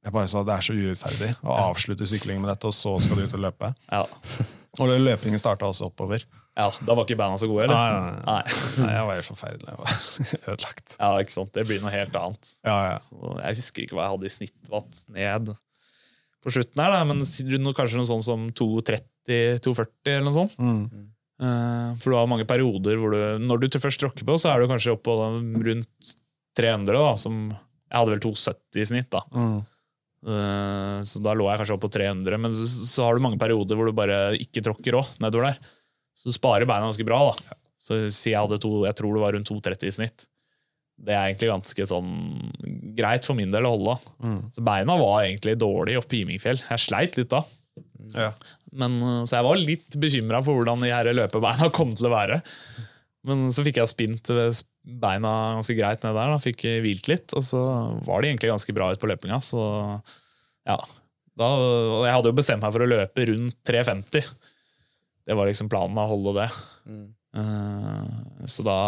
jeg bare sa det er så urettferdig å avslutte syklingen med dette, og så skal du ut og løpe. Ja. Og løpingen starta også oppover. ja, Da var ikke banda så gode, eller? nei, nei. Nei. Nei, jeg var helt forferdelig. Jeg var ødelagt. Ja, ikke sant? Det blir noe helt annet. Ja, ja. Så jeg husker ikke hva jeg hadde i snittwatt ned på slutten her, da, men kanskje noe sånn som 230-240 eller noe sånt. Mm. Eh, For du har mange perioder hvor du Når du først tråkker på, så er du kanskje oppå rundt 300, da, som Jeg hadde vel 270 i snitt, da. Mm. Uh, Så da lå jeg kanskje opp på 300, men så, så har du mange perioder hvor du bare ikke tråkker òg, nedover der. Så du sparer beina ganske bra, da. Så si jeg hadde to, jeg tror det var rundt 230 i snitt. Det er egentlig ganske sånn greit for min del å holde. Mm. Så beina var egentlig dårlig oppe i Imingfjell. Jeg sleit litt da. Ja. Men, uh, så jeg var litt bekymra for hvordan de her løpebeina kom til å være. Men så fikk jeg spint beina ganske greit ned der. da, Fikk hvilt litt, og så var de egentlig ganske bra ut på løpinga. Så ja, da, og jeg hadde jo bestemt meg for å løpe rundt 3,50. Det var liksom planen, å holde det. Mm. Eh, så da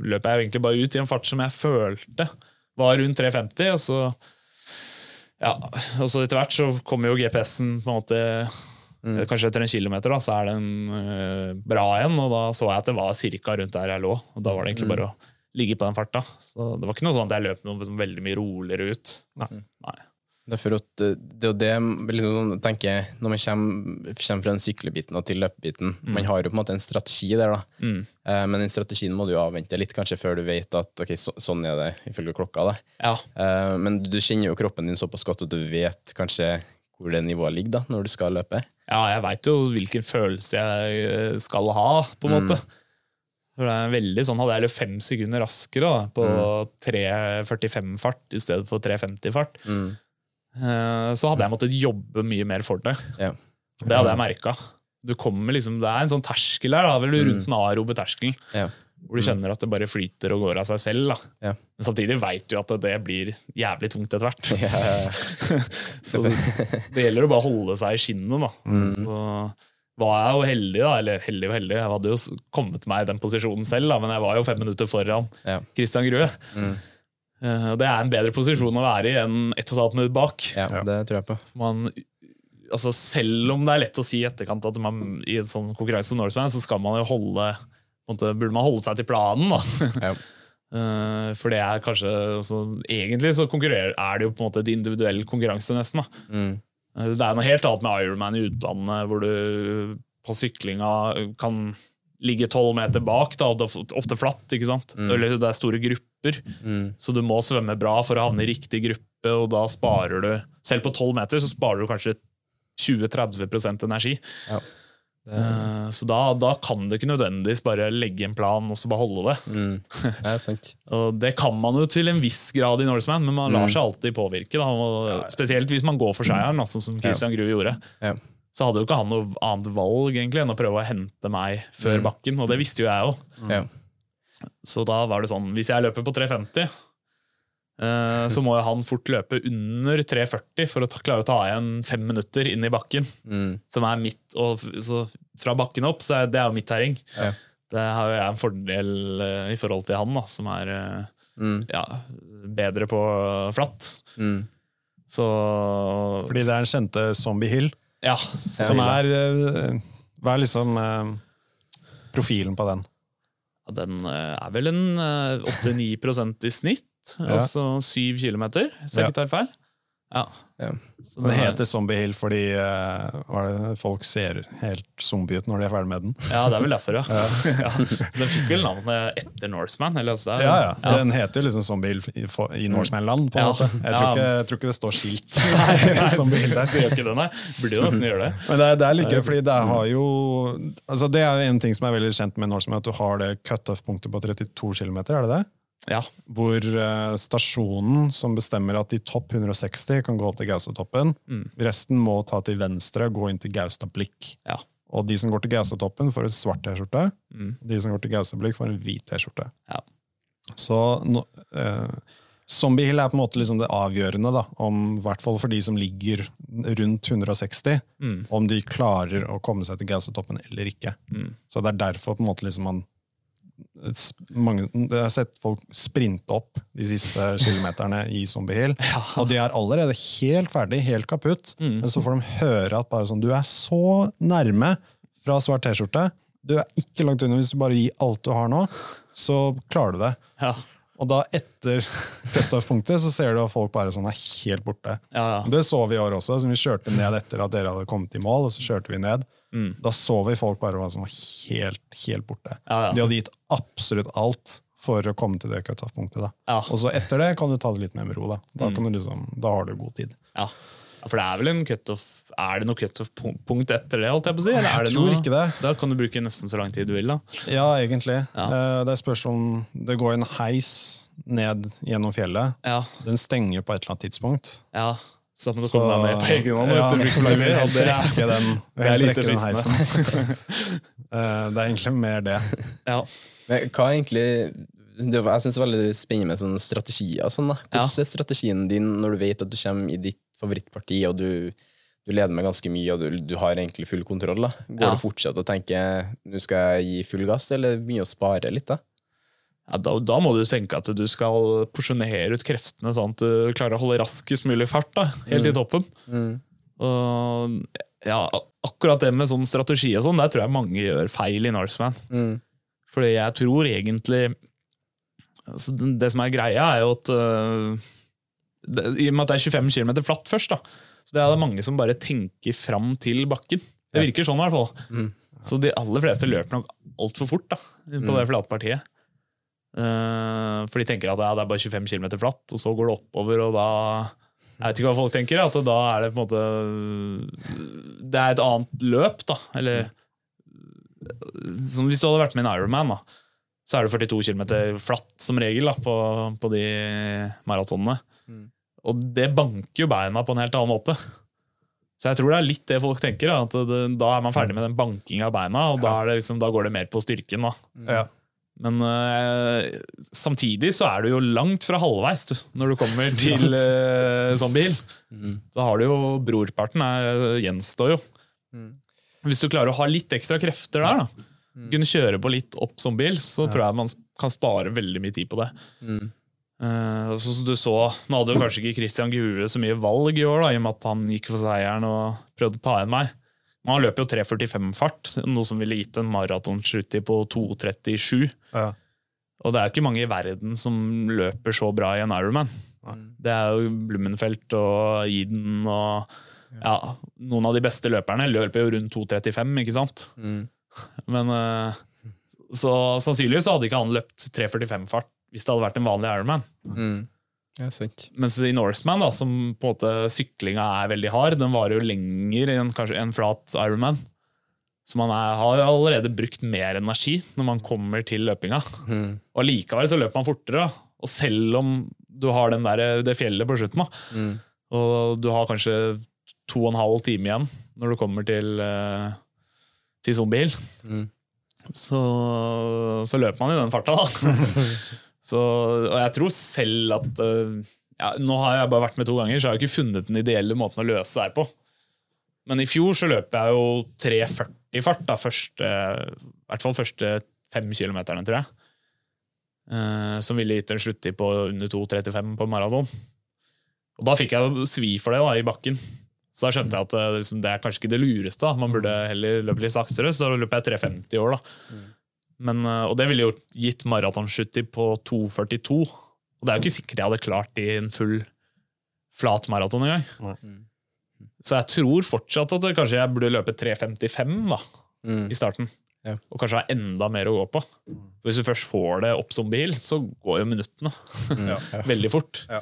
løp jeg egentlig bare ut i en fart som jeg følte var rundt 3,50, og så ja, og så etter hvert så kommer jo GPS-en på en måte Mm. Kanskje etter en kilometer da, så er den uh, bra igjen, og da så jeg at det var cirka rundt der jeg lå. Og da var det egentlig Mm. bare å ligge på den farta. Så det var ikke noe sånn at jeg løp noe veldig mye roligere ut. Nei. Nei. Det er for at eh, det det liksom sånn, tenker jeg, Når man kommer, kommer fra den syklebiten og til løpebiten Man har jo på en måte en strategi der, da. Mm. Eh, men den strategien må du avvente litt, kanskje før du vet at ok, så, sånn er det ifølge klokka. da. Ja. Eh, men du kjenner jo kroppen din såpass godt at du vet kanskje hvor det nivået ligger da, når du skal løpe. ja, jeg veit jo hvilken følelse jeg eh, skal ha, på en Mm. måte. For det er veldig sånn, Hadde jeg løpt fem sekunder raskere da, på Mm. 3.45-fart i stedet for 3.50-fart, Mm. Eh, så hadde jeg måttet jobbe mye mer for det. Ja. Det hadde jeg merka. Du kommer liksom, det er en sånn terskel der, da, vel rundt den arobe terskelen, Ja. hvor du kjenner at det bare flyter og går av seg selv. Ja. Men samtidig veit du at det blir jævlig tungt etter hvert. Så det, det gjelder å bare holde seg i skinnet, da. Så var jeg jo heldig, da. Eller heldig og heldig, jeg hadde jo kommet meg i den posisjonen selv, da, men jeg var jo fem minutter foran Ja. Christian Grue. Mm. Eh, Det er en bedre posisjon å være i enn ett og et halvt minutt bak. ja, det tror jeg på. Man, altså Selv om det er lett å si i etterkant at man, i en sånn konkurranse som Norseman, så skal man jo holde på burde man holde seg til planen. da. Ja. Eh, for det er kanskje altså, Egentlig så er det jo på en måte et individuell konkurranse, nesten. da. Mm. Eh, Det er noe helt annet med Ironman i utlandet, hvor du på syklinga kan ligge tolv meter bak, da, ofte flatt. ikke sant? Eller det er store grupper, Mm. så du må svømme bra for å havne i riktig gruppe, og da sparer du Selv på tolv meter så sparer du kanskje 20-30% energi. Ja. Eh, Så da, da kan du ikke nødvendigvis bare legge en plan og så beholde det. Mm. Det er sant. Og det kan man jo til en viss grad i Norseman, men man lar Mm. seg alltid påvirke. Da. Spesielt hvis man går for seieren, sånn som Christian Grue gjorde. Ja. Så hadde jo ikke han noe annet valg egentlig enn å prøve å hente meg før Mm. bakken, og det visste jo jeg òg. Ja. Så da var det sånn, hvis jeg løper på 350, eh, så må jo han fort løpe under 340 for å ta, klare å ta igjen fem minutter inn i bakken, Mm. som er mitt. Og så fra bakken opp, så er det er jo mitt terreng. Ja. Det har jo jeg en fordel eh, i forhold til han, da, som er eh, Mm. ja, bedre på flatt. Mm. Så Fordi det er den kjente Zombie Hill, Ja, som er Hva er liksom profilen på den? Ja, Den eh, er vel en eh, 8-9 i snitt, altså 7 km, jeg Ja. Ja. Ja. Så Den er- heter Zombie Hill fordi det, folk ser helt zombie ut når de er ferdig med den. Ja, det er vel derfor, ja. ja. Den fikk vel navnet etter Norseman? Eller, altså, er- Ja, ja. Den heter jo liksom Zombie Hill i, i Norseman-land, på en Ja. måte. Jeg tror, Ja. ikke, jeg tror ikke det står skilt Nei, Zombie Hill der. Det gjør ikke det, nei. Burde jo nesten gjøre det. Men det det er like, fordi det har jo altså Det er en ting som er veldig kjent med Norseman, at du har det cutoff-punktet på 32 km, er det det? Ja. Hvor eh, stasjonen som bestemmer at de topp 160 kan gå opp til Gaustatoppen, Mm. resten må ta til venstre og gå inn til Gaustablikk. Ja. Og de som går til Gaustatoppen, får en svart T-skjorte. Mm. De som går til Gaustablikk, får en hvit T-skjorte. Ja. Så no, eh, Zombiehill er på en måte liksom det avgjørende, da, om, hvert fall for de som ligger rundt 160, Mm. om de klarer å komme seg til Gaustatoppen eller ikke. Mm. Så det er derfor på en måte liksom man mange, Jeg har sett folk sprinte opp de siste kilometerne i zombiehill. Ja. og de er allerede helt ferdig, helt kaputt. Mm. Men så får de høre at bare sånn, du er så nærme fra svart T-skjorte. Du er ikke langt unna. Hvis du bare gir alt du har nå, så klarer du det. Ja. Og da etter cutoff-punktet så ser du at folk bare sånn er helt borte. Ja, ja. Det så vi i år også. Så vi kjørte ned etter at dere hadde kommet i mål. og så kjørte vi ned. Mm. Da så vi folk bare var som var helt, helt borte. Ja, ja. De hadde gitt absolutt alt for å komme til det cutoff-punktet. Ja. Og så etter det kan du ta det litt mer med ro. Da Da, Mm. kan du liksom, da har du god tid. Ja. For det er vel en cutoff Er det noe cutoff-punkt etter det? holdt jeg på å si? Eller er Jeg det tror noe, ikke det. Da kan du bruke nesten så lang tid du vil. da Ja, egentlig. Ja. Eh, Det spørs om det går en heis ned gjennom fjellet. Ja, Den stenger på et eller annet tidspunkt. ja Så må du komme deg ned på egen hånd. Ja, hvis du vil helst rekke den, helst rekke den heisen. Eh, Det er egentlig mer det. Ja. Men hva er egentlig det Jeg synes det er veldig spennende med sånne strategier. Sånn, da. Hvordan Ja. er strategien din når du vet at du kommer i ditt favorittparti, og du, du leder med ganske mye, og du, du har egentlig full kontroll? da? Går Ja. du fortsatt og tenker nå skal jeg gi full gass, eller begynne å spare litt? da? Ja, da, da må du tenke at du skal porsjonere ut kreftene sånn at du klarer å holde raskest mulig fart. da, Helt i toppen. Mm. Og ja, akkurat det med sånn strategi og sånn, der tror jeg mange gjør feil i Norseman. Mm. Fordi jeg tror egentlig altså, det, det som er greia, er jo at uh, det, I og med at det er 25 km flatt først, da, så det er det mange som bare tenker fram til bakken. Det virker sånn i hvert fall. Mm. Så de aller fleste løper nok altfor fort da, på det flatpartiet. Eh, for de tenker at ja, det er bare 25 km flatt, og så går det oppover, og da Jeg vet ikke hva folk tenker, at da er det på en måte Det er et annet løp, da. Eller som Hvis du hadde vært med i en Ironman, da, så er det 42 km flatt som regel da, på, på de maratonene. Mm. Og det banker jo beina på en helt annen måte. Så jeg tror det er litt det folk tenker. Da, at det, da er man ferdig med den bankinga av beina, og da, det liksom, da går det mer på styrken. Da. Ja. Men uh, samtidig så er du jo langt fra halvveis du, når du kommer til uh, bil, hill. Mm. Så har du jo brorparten er, gjenstår jo. Mm. Hvis du klarer å ha litt ekstra krefter der, da, kunne kjøre på litt opp som bil, så tror jeg man kan spare veldig mye tid på det. Mm. Uh, så, så du så, Nå hadde jo kanskje ikke Christian Gure så mye valg i år, da, i og med at han gikk for seieren og prøvde å ta igjen meg. Men han løper jo 3.45-fart, noe som ville gitt en maratonsluttid på 2.37. Ja. Og det er jo ikke mange i verden som løper så bra i en Ironman. Det er jo Blummenfelt og Eden og ja, noen av de beste løperne løper jo rundt 2.35, ikke sant? Men eh, Så sannsynligvis hadde ikke han løpt 3.45-fart hvis det hadde vært en vanlig Ironman. Mm. Ja. Mens i Norseman, da, som på en måte syklinga er veldig hard, den varer jo lenger enn kanskje en flat Ironman. Så man er, har allerede brukt mer energi når man kommer til løpinga. Og likevel så løper man fortere. da. Og selv om du har den der, det fjellet på slutten, da, og du har kanskje to og en halv time igjen når du kommer til, eh, til Zombiehill, mm. så, så løper man i den farta, da. så, og jeg tror selv at eh, ja, Nå har jeg bare vært med to ganger, så har jeg ikke funnet den ideelle måten å løse det her på. Men i fjor så løp jeg jo 3,40 i fart, da, første, i hvert fall første fem kilometerne, tror jeg. Eh, som ville gitt en sluttid på under 2,35 på maraton. Og da fikk jeg svi for det da, i bakken. Så da skjønte jeg at det, liksom, det er kanskje ikke det lureste. da. Man burde heller løpe litt saktere, så løper jeg 3,50 i år. da. Men, eh, og det ville jo gitt maratonsluttid på 2,42. Og det er jo ikke sikkert jeg hadde klart i en full flat maraton engang. Så jeg tror fortsatt at kanskje jeg burde løpe 3,55 da, i starten. Ja. Og kanskje ha enda mer å gå på. For hvis du først får det opp som bil, så går jo minuttene veldig fort. Ja.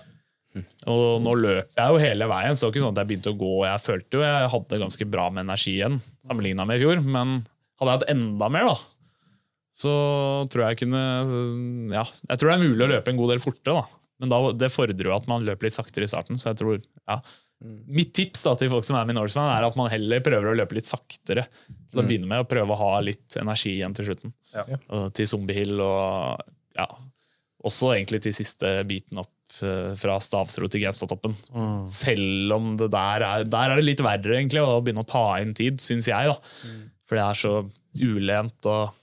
Og nå løper jeg jo hele veien, så det var ikke sånn at jeg begynte å gå. og Jeg følte jo jeg hadde ganske bra med energi igjen, sammenligna med i fjor. Men hadde jeg hatt enda mer, da, så tror jeg kunne Ja, jeg tror det er mulig å løpe en god del fortere, da. Men da, det fordrer jo at man løper litt saktere i starten. Så jeg tror, ja. Mitt tips da til folk som er med i Norseman, er at man heller prøver å løpe litt saktere til å begynne med, å prøve å ha litt energi igjen til slutten. Ja. Og til Zombie Hill og ja, også egentlig til siste biten opp eh, fra Stavsro til Gaustatoppen. Selv om det der er, der er det litt verre egentlig å begynne å ta inn tid, syns jeg. da. For det er så ulent. og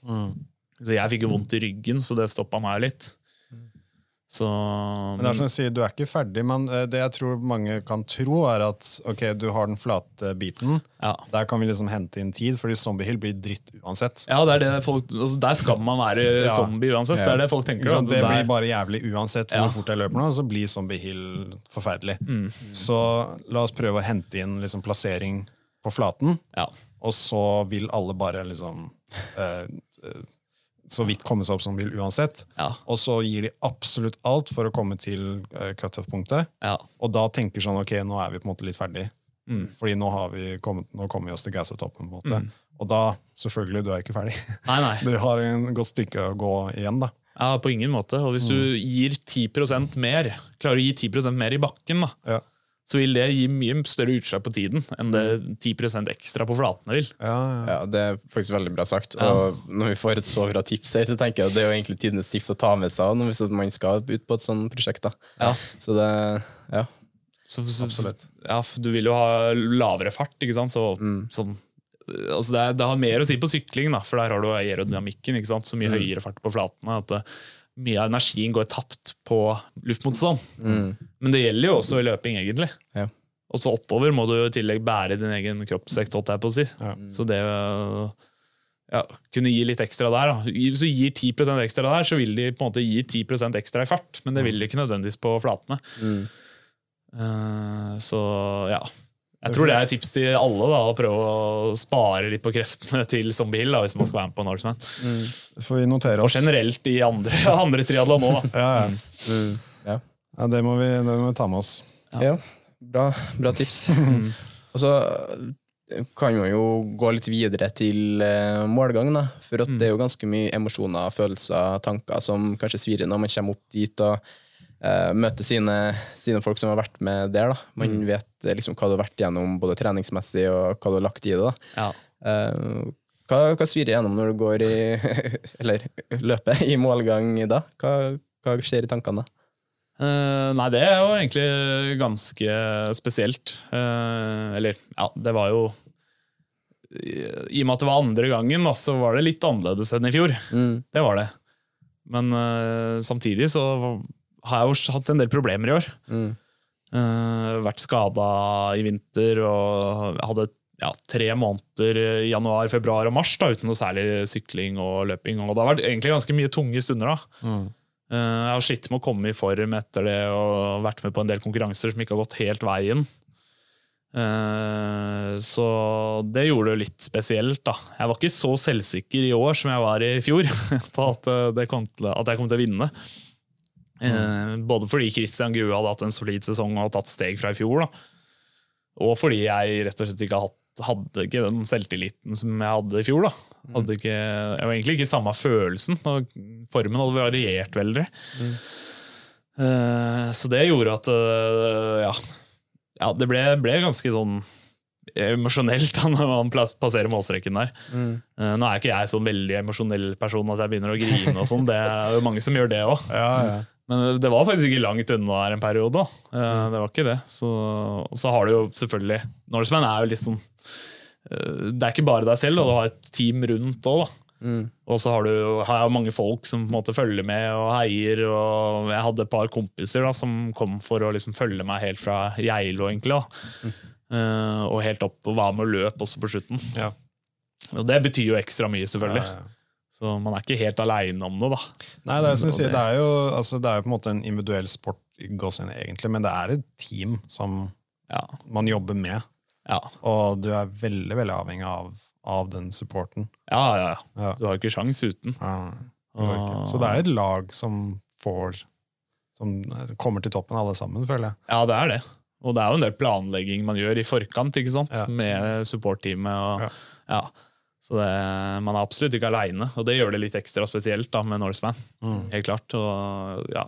så Jeg fikk jo vondt i ryggen, så det stoppa meg litt. Så Men det er som jeg sier, Du er ikke ferdig, men eh, det jeg tror mange kan tro, er at ok, du har den flate biten. ja. Der kan vi liksom hente inn tid, fordi Zombie Hill blir dritt uansett. ja, det er det folk, altså Der skal man være Ja. zombie uansett. Det er det folk tenker. Sant? at Det blir bare jævlig uansett Ja. hvor fort jeg løper nå, så blir Zombie Hill forferdelig. Så la oss prøve å hente inn liksom plassering på flaten, ja. og så vil alle bare liksom uh, eh, så vidt komme seg opp som vil uansett. Ja. Og så gir de absolutt alt for å komme til uh, cutoff-punktet. ja. Og da tenker sånn, ok, nå er vi på en måte litt ferdig. Mm. Fordi nå, har vi kommet, nå kommer vi oss til gassetoppen. på en måte. Og da, selvfølgelig, du er ikke ferdig. Nei, nei. Du har en godt stykke å gå igjen, da. Ja, På ingen måte. Og hvis du gir 10% mer, klarer å gi 10% mer i bakken, da, Ja. Så vil det gi mye større utslag på tiden enn det 10% ekstra på flatene vil. Ja, ja. Ja, Det er faktisk veldig bra sagt. Ja. Og når vi får et så bra tips her, så tenker jeg at det er jo egentlig tidenes tips å ta med seg når- hvis man skal ut på et sånt prosjekt. da. Ja. Så det, ja. Så, så, Absolutt. Ja, for du vil jo ha lavere fart, ikke sant? Så, sånn, altså det, er, det har mer å si på sykling, da, for der har du aerodynamikken. ikke sant? Så mye høyere fart på flatene. at det, mye av energien går tapt på luftmotstand. Men det gjelder jo også i løping, egentlig. Ja. Og så oppover må du jo i tillegg bære din egen kroppsvekt, holdt jeg på å si. Ja. Så det ja, kunne gi litt ekstra der, da. Hvis du gir 10% ekstra der, så vil de på en måte gi 10% ekstra i fart, men det vil de ikke nødvendigvis på flatene. Eh, så ja. Jeg tror det er et tips til alle, da, å prøve å spare litt på kreftene til Zombie Hill da, hvis man skal være med på Norseman. Mm. får vi notere Og generelt i andre, andre triatlon òg, da. Ja, ja. ja. ja, det må, vi, det må vi ta med oss. Ja, bra, bra tips. Og så kan man jo gå litt videre til eh, målgang, da. For at det er jo ganske mye emosjoner, følelser, tanker som kanskje svir når man kommer opp dit og eh, møter sine, sine folk som har vært med der. da. Man vet eh, liksom hva du har vært gjennom både treningsmessig og hva du har lagt i det. Ja. Eh, hva, hva svirer gjennom når du går i Eller løper i målgang da? Hva, hva skjer i tankene da? Uh, nei, det er jo egentlig ganske spesielt. Uh, eller, ja, det var jo I i og med at det var andre gangen, da, så var det litt annerledes enn i fjor. Det var det. Men uh, samtidig så har jeg jo hatt en del problemer i år. Mm. Uh, vært skada i vinter og hadde ja, tre måneder i januar, februar og mars da, uten noe særlig sykling og løping. Og det har vært egentlig ganske mye tunge stunder. da. Mm. Uh, jeg har slitt med å komme i form etter det og vært med på en del konkurranser som ikke har gått helt veien. Uh, Så det gjorde det litt spesielt. da. Jeg var ikke så selvsikker i år som jeg var i fjor på at, det kom til, at jeg kom til å vinne. Eh, Både fordi Christian Grue hadde hatt en solid sesong og tatt steg fra i fjor. da. Og fordi jeg rett og slett ikke hadde, hadde ikke den selvtilliten som jeg hadde i fjor. da. Hadde ikke, jeg var egentlig ikke samme følelsen, og formen hadde variert veldig. Eh, så det gjorde at uh, ja, ja det ble, ble ganske sånn emosjonelt da når man passerer målstreken der. Eh, Nå er ikke jeg sånn veldig emosjonell person at jeg begynner å grine, og sånn. det er jo mange som gjør det òg. Ja, ja. Men det var faktisk ikke langt unna der en periode. da. mm. Det var ikke det. Så, og så har du jo selvfølgelig Norseman er jo litt sånn eh, Det er ikke bare deg selv, og du har et team rundt òg. Og så har, du, har jeg mange folk som på en måte følger med og heier. og Jeg hadde et par kompiser da, som kom for å liksom følge meg helt fra Geilo, egentlig. da. Eh, og helt opp og var med og løp også på slutten. Ja. Og det betyr jo ekstra mye, selvfølgelig. Ja, ja. Så man er ikke helt aleine om det, da. Nei, det er, Og det- er jo altså, det er på en måte en individuell sport, inn, egentlig, men det er et team som Ja. man jobber med. Ja, Og du er veldig veldig avhengig av, av den supporten. ja. ja. Ja. Du har ikke sjans uten. Ja, ikke. Så det er et lag som får Som kommer til toppen, alle sammen, føler jeg. Ja, det er det. Og det er jo en del planlegging man gjør i forkant ikke sant? Ja. med supportteamet. Og, Ja. Ja. Så det, man er absolutt ikke aleine, og det gjør det litt ekstra spesielt da, med Norseman. Mm. Helt klart. Og, ja.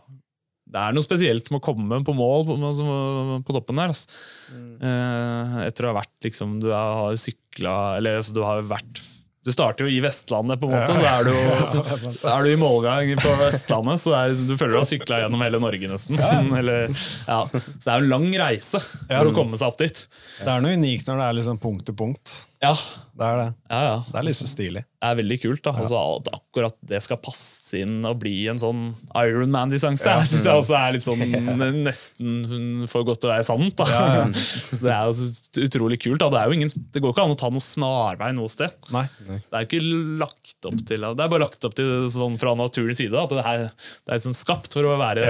Det er noe spesielt med å komme på mål på, på, på toppen der. Altså. Eh, etter å ha vært liksom, Du har sykla Eller altså, du har vært Du starter jo i Vestlandet, på en måte, så er du, ja, er du i målgang på Vestlandet. Så er, du føler du har sykla gjennom hele Norge, nesten. Eller, ja. Så det er jo en lang reise for å komme seg opp dit. Det er noe unikt når det er liksom punkt til punkt. Ja, Det er det. ja, ja. Det er litt så stilig. Det er veldig kult. da altså, At akkurat det skal passe inn og bli en sånn Ironman-distanse, ja. syns jeg også er litt sånn nesten for godt til å være sant. da Så Det er jo utrolig kult. da Det, er jo ingen, det går ikke an å ta noe snarvei noe sted. Nei. Det er ikke lagt opp til Det er bare lagt opp til sånn fra naturens side. At det, her, det er liksom skapt for å være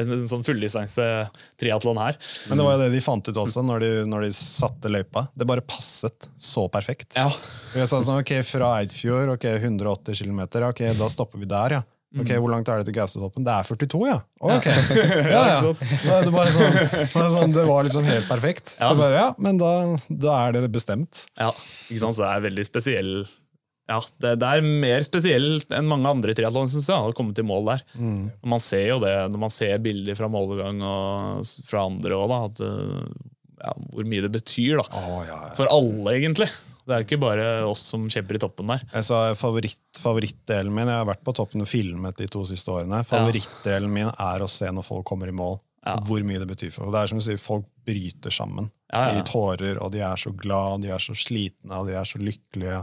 en, en sånn fulldistanse-triatlon her. Men det var jo det de fant ut også, når de, når de satte løypa. Det bare passet så perfekt. Ja, Vi sa sånn, ok, Fra Eidfjord, ok, 180 km, ok, da stopper vi der, ja. Ok, Hvor langt er det til Gaustatoppen? Det er 42, ja. Ok, ja, ja. Det, var sånn, det, var sånn, det var liksom helt perfekt. Så bare, ja, Men da, da er det bestemt. Ja, ikke sant? Så det er veldig spesiell ja, det, det er mer spesielt enn mange andre triatlon synes jeg, å komme til mål der. Mm. Man ser jo det når man ser bilder fra målgang og fra andre òg, at uh, ja, hvor mye det betyr da. for alle, egentlig. Det er jo ikke bare oss som kjemper i toppen der. Jeg sa favoritt, Favorittdelen min Jeg har vært på toppen og filmet de to siste årene. Favorittdelen min er å se når folk kommer i mål. Ja. Hvor mye det betyr for. folk. det er som du sier, Folk bryter sammen Ja, ja. i tårer, og de er så glad, de er så slitne, og de er så lykkelige.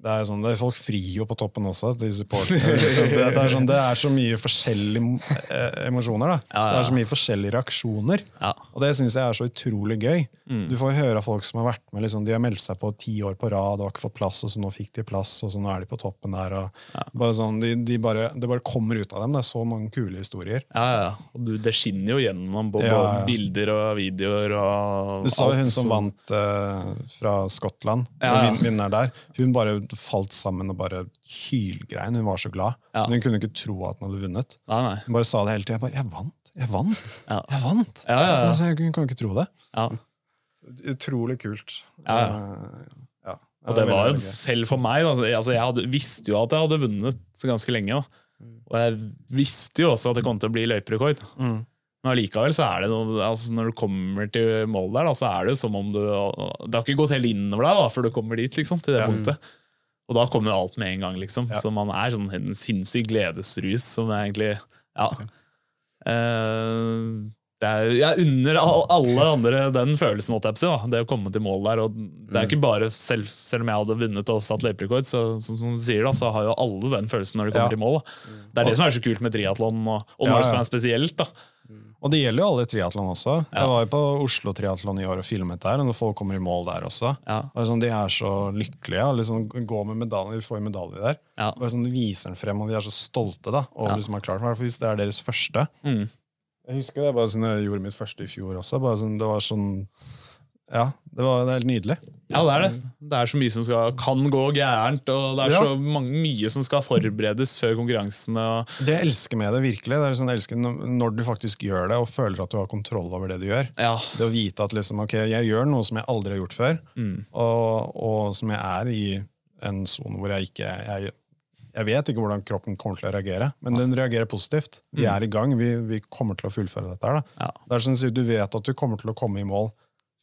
Det er sånn, det er Folk frir jo på toppen også, de supporterne. det, det, sånn, det er så mye forskjellige eh, emosjoner. da. Det er så mye forskjellige reaksjoner. Og det syns jeg er så utrolig gøy. Mm. Du får høre av folk som har vært med, liksom, de har meldt seg på ti år på rad og har ikke fått plass, og så nå fikk de plass, og så nå er de på toppen der. Og bare sånn, de, de bare, det bare kommer ut av dem. Det er så mange kule historier. Ja, ja. Og du, det skinner jo gjennom på, Ja, ja. bilder og videoer og Du så alt hun som så... vant uh, fra Skottland, Ja, ja. vinneren der. Hun bare falt sammen og bare hylgrein. Hun var så glad. Ja. Men hun kunne ikke tro at hun hadde vunnet. Nei, nei. Hun bare sa det hele tida. Jeg 'Jeg vant! Jeg vant! Ja. Jeg vant!' Ja, ja, ja. Altså, jeg kan ikke tro det. Ja. Utrolig kult. Ja, ja. Eh, ja. Og det var jo selv for meg da, altså Jeg hadde, visste jo at jeg hadde vunnet så ganske lenge. Da. Og jeg visste jo også at det kom til å bli løyperekord. Mm. Men allikevel så er det noe altså Når du kommer til mål der, da, så er det jo som om du Det har ikke gått helt innover deg da, før du kommer dit, liksom, til det Ja. punktet. Og da kommer jo alt med en gang, liksom. Ja. Så man er sånn en sinnssyk gledesrus som er egentlig Ja. Okay. det er, jeg unner all- alle andre den følelsen, det å komme til mål der. Og det er ikke bare selv, selv om jeg hadde vunnet og satt løyperekord, så som, du sier da, så har jo alle den følelsen når de kommer Ja. til mål. Da. Det er det som er så kult med triatlon, og, og Ja, ja. spesielt. da. Og det gjelder jo alle triatlon også. Jeg var jo på Oslo Triatlon i år og filmet der, og når folk kommer i mål der også. Er sånn, de er så lykkelige. og Liksom, går med medalje, de får medalje der. Bare sånn, de viser den frem, og de er så stolte da, over Ja. liksom, har klart det. For hvis det er deres første. Mm. Jeg husker det bare sånn jeg gjorde mitt første i fjor også. Bare sånn, det var sånn Ja, det var helt nydelig. Ja, det er det. Det er så mye som skal, kan gå gærent, og det er Ja. så mange, mye som skal forberedes før konkurransene. Det jeg elsker med det, virkelig, det er sånn, jeg elsker når du faktisk gjør det, og føler at du har kontroll over det du gjør. ja, Det å vite at liksom, ok, jeg gjør noe som jeg aldri har gjort før, Mm. og, og som jeg er i en sone hvor jeg ikke jeg, jeg vet ikke hvordan kroppen kommer til å reagere, men den reagerer positivt. Vi er i gang, vi, vi kommer til å fullføre dette. her. Da. Ja. Det er sånn at Du vet at du kommer til å komme i mål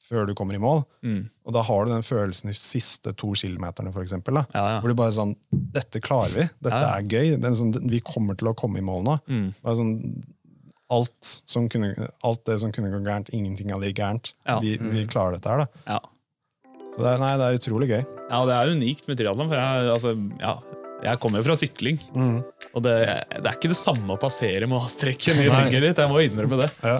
før du kommer i mål, Mm. og da har du den følelsen de siste to kilometerne, for eksempel, da, Ja, ja. hvor du bare sånn Dette klarer vi. Dette Ja. er gøy. Det er sånn, vi kommer til å komme i mål nå. Mm. Er sånn, alt, som kunne, alt det som kunne gå gærent, ingenting av det gikk gærent. Vi, vi klarer dette her, da. Så det er, nei, det er utrolig gøy. Ja, det er unikt med triatlon. For jeg, altså, ja, jeg kommer jo fra sykling. mm. Og det, det er ikke det samme å passere målstreken i Nei. sykkelritt. Jeg må innrømme det. Ja.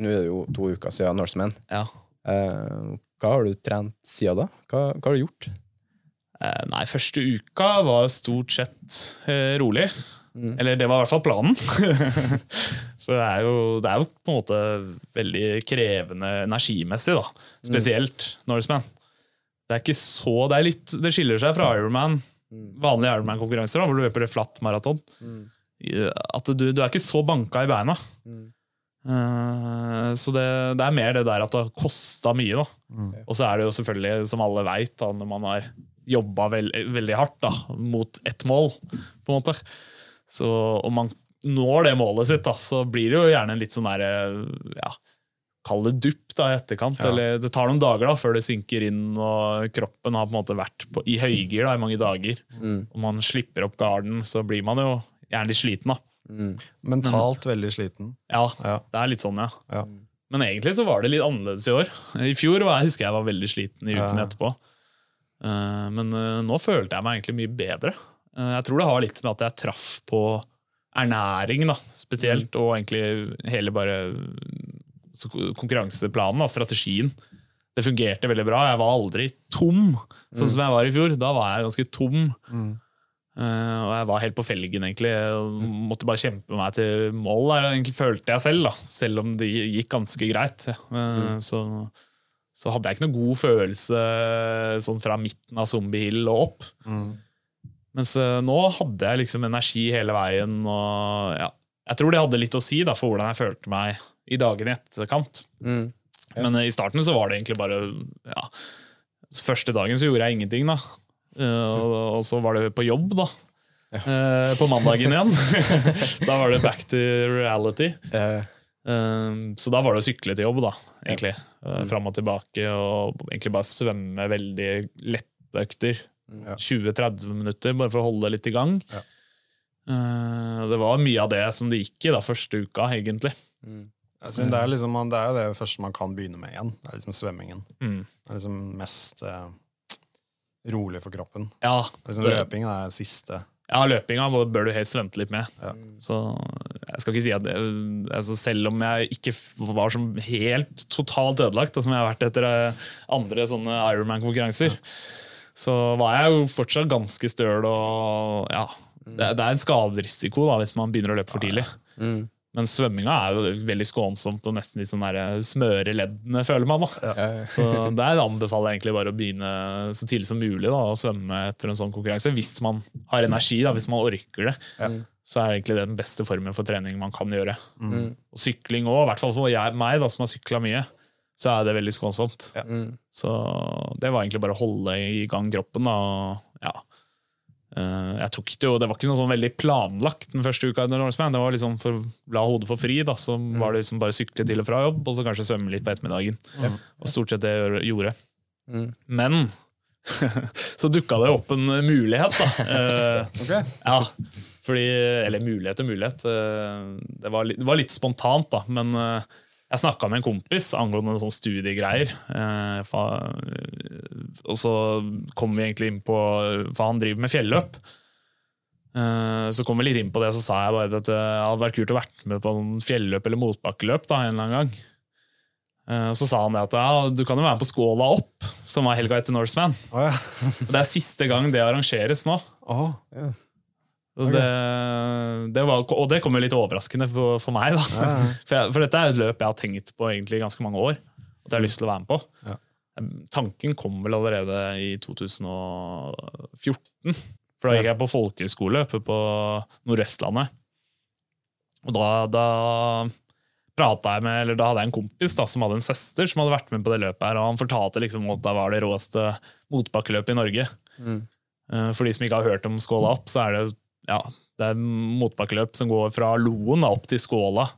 Nå er det jo to uker siden Norseman. Ja. Eh, hva har du trent siden da? Hva, hva har du gjort? Eh, Nei, første uka var stort sett eh, rolig. Eller det var i hvert fall planen. Så det er, jo, det er jo på en måte veldig krevende energimessig, da. Spesielt Norseman. Det er ikke så Det, litt, det skiller seg fra Ironman, vanlige Ironman-konkurranser, hvor du løper flatt maraton. Mm. At du, du er ikke så banka i beina. Eh, så det, det er mer det der at det har kosta mye. da. Og så er det jo selvfølgelig, som alle veit, når man har jobba veld, veldig hardt da, mot ett mål, på en måte. Så om man når det målet sitt, da, så blir det jo gjerne en litt sånn derre ja, Kall det dupp da, i etterkant. Ja. Eller det tar noen dager da, før det synker inn, og kroppen har på en måte vært på, i høygir da, i mange dager. Og man slipper opp garden, så blir man jo gjerne litt sliten. da. Mentalt veldig sliten. Ja, Ja. det er litt sånn, ja. Ja. Men egentlig så var det litt annerledes i år. I fjor var jeg, husker jeg var veldig sliten i uken Ja. etterpå. Eh, Men eh, nå følte jeg meg egentlig mye bedre. Eh, Jeg tror det har litt med at jeg traff på ernæring, da, spesielt, og egentlig hele bare så konkurranseplanen, da, strategien. Det fungerte veldig bra. Jeg var aldri tom, sånn som jeg var i fjor. Da var jeg ganske tom. Eh, og jeg var helt på felgen, egentlig. Jeg måtte bare kjempe meg til mål, der, egentlig følte jeg selv. da Selv om det gikk ganske greit. Eh, så, så hadde jeg ikke noe god følelse sånn fra midten av Zombie Hill og opp. Mens uh, nå hadde jeg liksom energi hele veien. Og ja, jeg tror det hadde litt å si da for hvordan jeg følte meg i dagene i etterkant. Mm. Men eh, i starten så var det egentlig bare ja, Første dagen så gjorde jeg ingenting, da. Eh, og, så var det på jobb, da. Eh, på mandagen igjen. da var det back to reality. Eh, så da var det å sykle til jobb, da, egentlig. Fram og tilbake, og egentlig bare svømme veldig lette økter. 20-30 minutter, bare for å holde det litt i gang. Eh, det var mye av det som det gikk i da, første uka, egentlig. Jeg synes det, er liksom, det er jo det første man kan begynne med igjen. Det er liksom svømmingen. Mm. Det er liksom mest rolig for kroppen. Ja, liksom det- Løpingen er siste. ja, løpinga bør du helst vente litt med. Ja. Så jeg skal ikke si at det, altså Selv om jeg ikke var som helt totalt ødelagt, som jeg har vært etter eh, andre sånne Ironman-konkurranser, så var jeg jo fortsatt ganske støl og ja. Det, det er en skaderisiko da, hvis man begynner å løpe for tidlig. Mm. Men svømminga er jo veldig skånsomt og nesten litt sånn smøre leddene, føler man. da. Ja. Så der anbefaler jeg egentlig bare å begynne så tidlig som mulig da, å svømme etter en sånn konkurranse. Hvis man har energi, da, hvis man orker det. Så er egentlig det den beste formen for trening man kan gjøre. Mm. Og sykling òg, i hvert fall for jeg, meg da, som har sykla mye, så er det veldig skånsomt. Mm. Så det var egentlig bare å holde i gang kroppen. da, og ja. Eh, jeg tok det jo, det var ikke noe sånn veldig planlagt den første uka. under Norseman. Det var liksom for la hodet få fri. da, Så var det liksom bare sykle til og fra jobb, og så kanskje svømme litt på ettermiddagen. Og stort sett det jeg gjorde. Mm. Men så dukka det opp en mulighet, da. okay. ja, fordi, eller mulighet og mulighet. eh, Det var, litt, det var litt spontant, da. Men eh, jeg snakka med en kompis angående sånne studiegreier. eh, fa- Og så kom vi egentlig inn på For han driver med fjelløp. Eh, Så kom vi litt inn på det, så sa jeg bare at det hadde vært kult å vært med på noen fjelløp eller motbakkeløp da, en eller annen gang. Eh, Så sa han det at ja, du kan jo være med på Skåla opp, som var helga etter Norseman. Oh, ja. Det er siste gang det arrangeres nå. Åh, Og det, det var, og det kom jo litt overraskende på, for meg. Da. For, jeg, for dette er et løp jeg har tenkt på egentlig i ganske mange år. At jeg har lyst til å være med på. Ja. Tanken kom vel allerede i 2014. For da gikk jeg på folkehøyskole oppe på Nordvestlandet. Og da, da prata jeg med, eller da hadde jeg en kompis da, som hadde en søster som hadde vært med på det løpet. her, og Han fortalte liksom at det var det råeste motbakkeløpet i Norge. Mm. For de som ikke har hørt om Skåla opp, så er det ja, det er motbakkeløp som går fra Loen opp til Skåla.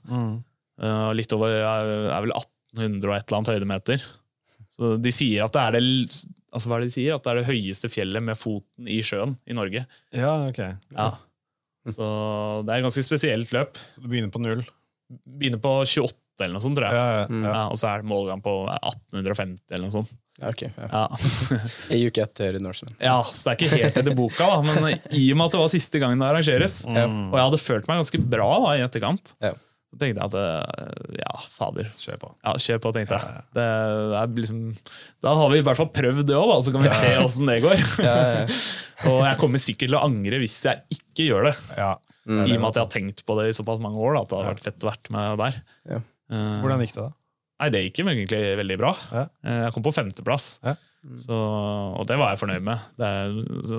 Eh, litt over er er vel 1800 og et eller annet høydemeter. Så de sier at det er det, altså hva er det de sier? At det er det høyeste fjellet med foten i sjøen i Norge. ja, ok. Ja. Så det er et ganske spesielt løp. Så du begynner på null? Begynner på 28 eller noe sånt, tror jeg. Ja, ja, ja. Ja, og så er målgang på 1850 eller noe sånt. Ja, ja. Ja. Ei uke etter Norseman. Ja, så det er ikke helt etter boka, da, men i og med at det var siste gangen det arrangeres, og jeg hadde følt meg ganske bra da, i etterkant, Ja. så tenkte jeg at eh, ja, fader. Kjør på. Ja, kjør på, tenkte jeg. Det, det er liksom, da har vi i hvert fall prøvd det òg, så kan vi se åssen det går. og jeg kommer sikkert til å angre hvis jeg ikke gjør det. Ja. I og med at jeg har tenkt på det i såpass mange år. Da, at det hadde vært fett å være med der. Ja. Eh, Hvordan gikk det, da? Nei, det gikk jo egentlig veldig bra. Ja. Eh, Jeg kom på femteplass. Ja. Så, og det var jeg fornøyd med. Det er, så